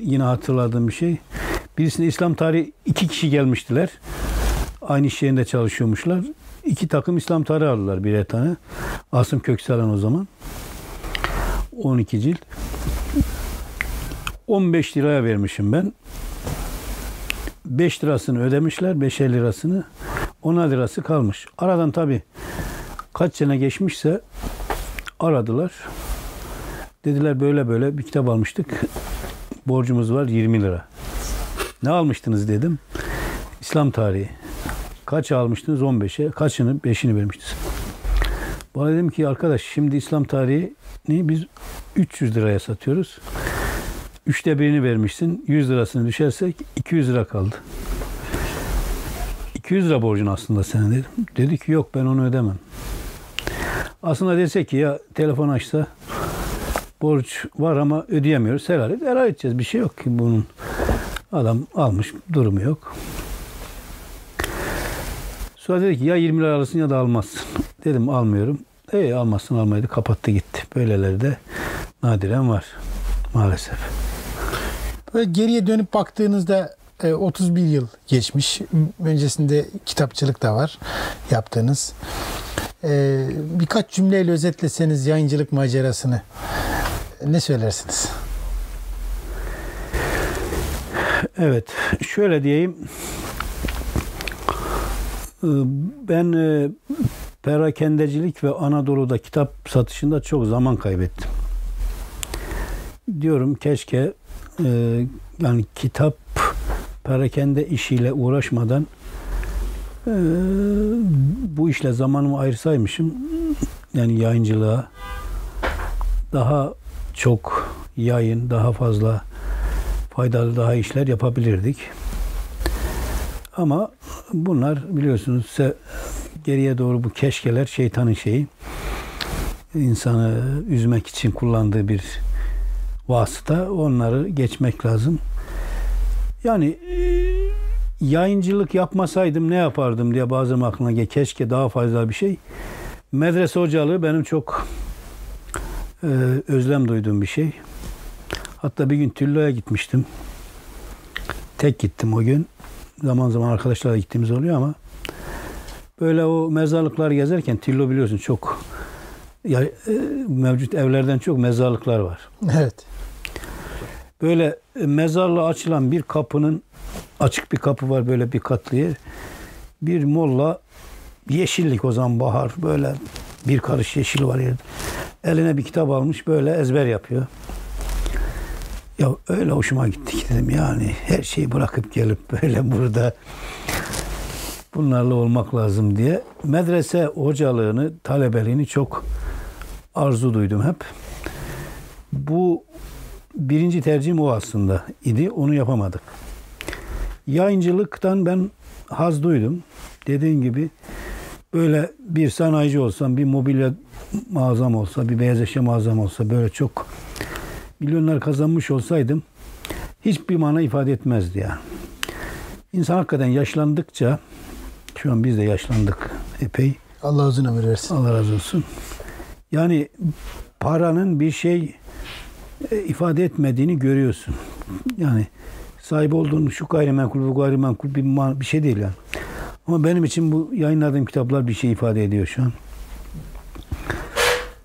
yine hatırladığım bir şey. Birisinde İslam tarihi iki kişi gelmiştiler. Aynı iş yerinde çalışıyormuşlar. İki takım İslam tarihi aldılar birer tane. Asım Köksalan o zaman. 12 cilt. 15 liraya vermişim ben. 5 lirasını ödemişler, 5'er lirasını. 10 lirası kalmış. Aradan tabi kaç sene geçmişse aradılar. Dediler böyle böyle bir kitap almıştık. Borcumuz var 20 lira. Ne almıştınız dedim. İslam tarihi. Kaç almıştınız? 15'e. Kaçını? 5'ini vermiştiniz. Bana dedim ki arkadaş şimdi İslam tarihini biz 300 liraya satıyoruz. Üçte birini vermişsin. 100 lirasını düşersek 200 lira kaldı. 200 lira borcun aslında senin dedim. Dedi ki yok ben onu ödemem. Aslında dese ki ya telefon açsa borç var ama ödeyemiyoruz. Helal et. Helal edeceğiz. Bir şey yok ki bunun. Adam almış. Durumu yok. Sonra dedi ki ya 20 lira alırsın ya da almazsın. Dedim almıyorum. E almazsın almaydı. Kapattı gitti. Böyleleri de nadiren var. Maalesef. Böyle geriye dönüp baktığınızda e, 31 yıl geçmiş. Öncesinde kitapçılık da var yaptığınız. E, birkaç cümleyle özetleseniz yayıncılık macerasını ne söylersiniz? Evet. Şöyle diyeyim. Ee, Ben e, perakendecilik ve Anadolu'da kitap satışında çok zaman kaybettim. Diyorum keşke e, yani kitap perakende işiyle uğraşmadan e, bu işle zamanımı ayırsaymışım yani yayıncılığa daha çok yayın, daha fazla faydalı daha işler yapabilirdik. Ama bunlar biliyorsunuz se- geriye doğru bu keşkeler şeytanın şeyi. İnsanı üzmek için kullandığı bir vasıta. Onları geçmek lazım. Yani e, yayıncılık yapmasaydım ne yapardım diye bazen aklına gel. Keşke daha fazla bir şey. Medrese hocalığı benim çok e, özlem duyduğum bir şey. Hatta bir gün Tüllo'ya gitmiştim. Tek gittim o gün. Zaman zaman arkadaşlarla gittiğimiz oluyor ama böyle o mezarlıklar gezerken Tillo biliyorsun çok ya, e, mevcut evlerden çok mezarlıklar var. Evet. Böyle e, mezarlığa açılan bir kapının açık bir kapı var böyle bir katlı yer. Bir molla yeşillik o zaman bahar böyle bir karış yeşil var yerde. Eline bir kitap almış böyle ezber yapıyor. Ya öyle hoşuma gitti ki dedim yani her şeyi bırakıp gelip böyle burada bunlarla olmak lazım diye. Medrese hocalığını, talebeliğini çok arzu duydum hep. Bu birinci tercihim o aslında idi. Onu yapamadık. Yayıncılıktan ben haz duydum. Dediğim gibi böyle bir sanayici olsam, bir mobilya mağazam olsa, bir beyaz eşya mağazam olsa böyle çok milyonlar kazanmış olsaydım hiçbir mana ifade etmezdi yani. İnsan hakikaten yaşlandıkça şu an biz de yaşlandık epey. Allah uzun ömür versin. Allah razı olsun. Yani paranın bir şey ifade etmediğini görüyorsun. Yani sahip olduğun şu gayrimenkul bu gayrimenkul bir, bir şey değil yani. Ama benim için bu yayınladığım kitaplar bir şey ifade ediyor şu an.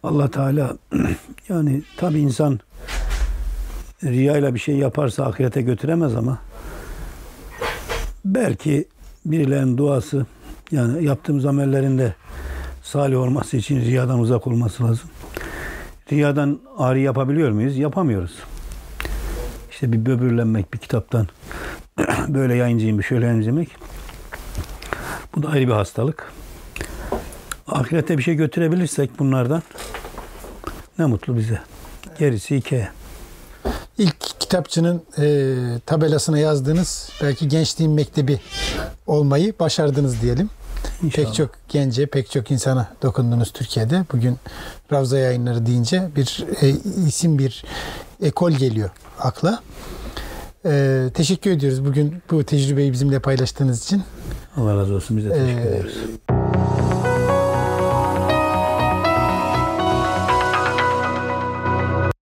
Allah Teala yani tabi insan riyayla bir şey yaparsa ahirete götüremez ama belki birilerinin duası yani yaptığımız amellerinde salih olması için riyadan uzak olması lazım. Riyadan ari yapabiliyor muyuz? Yapamıyoruz. İşte bir böbürlenmek bir kitaptan böyle yayıncıyım, şöyle yayıncıyım. Bu da ayrı bir hastalık. Ahirete bir şey götürebilirsek bunlardan ne mutlu bize. Gerisi hikaye. İlk kitapçının e, tabelasına yazdığınız belki gençliğin mektebi olmayı başardınız diyelim. İnşallah. Pek çok gence, pek çok insana dokundunuz Türkiye'de. Bugün Ravza Yayınları deyince bir e, isim, bir ekol geliyor akla. E, teşekkür ediyoruz bugün bu tecrübeyi bizimle paylaştığınız için. Allah razı olsun. Biz de teşekkür Ee, ediyoruz.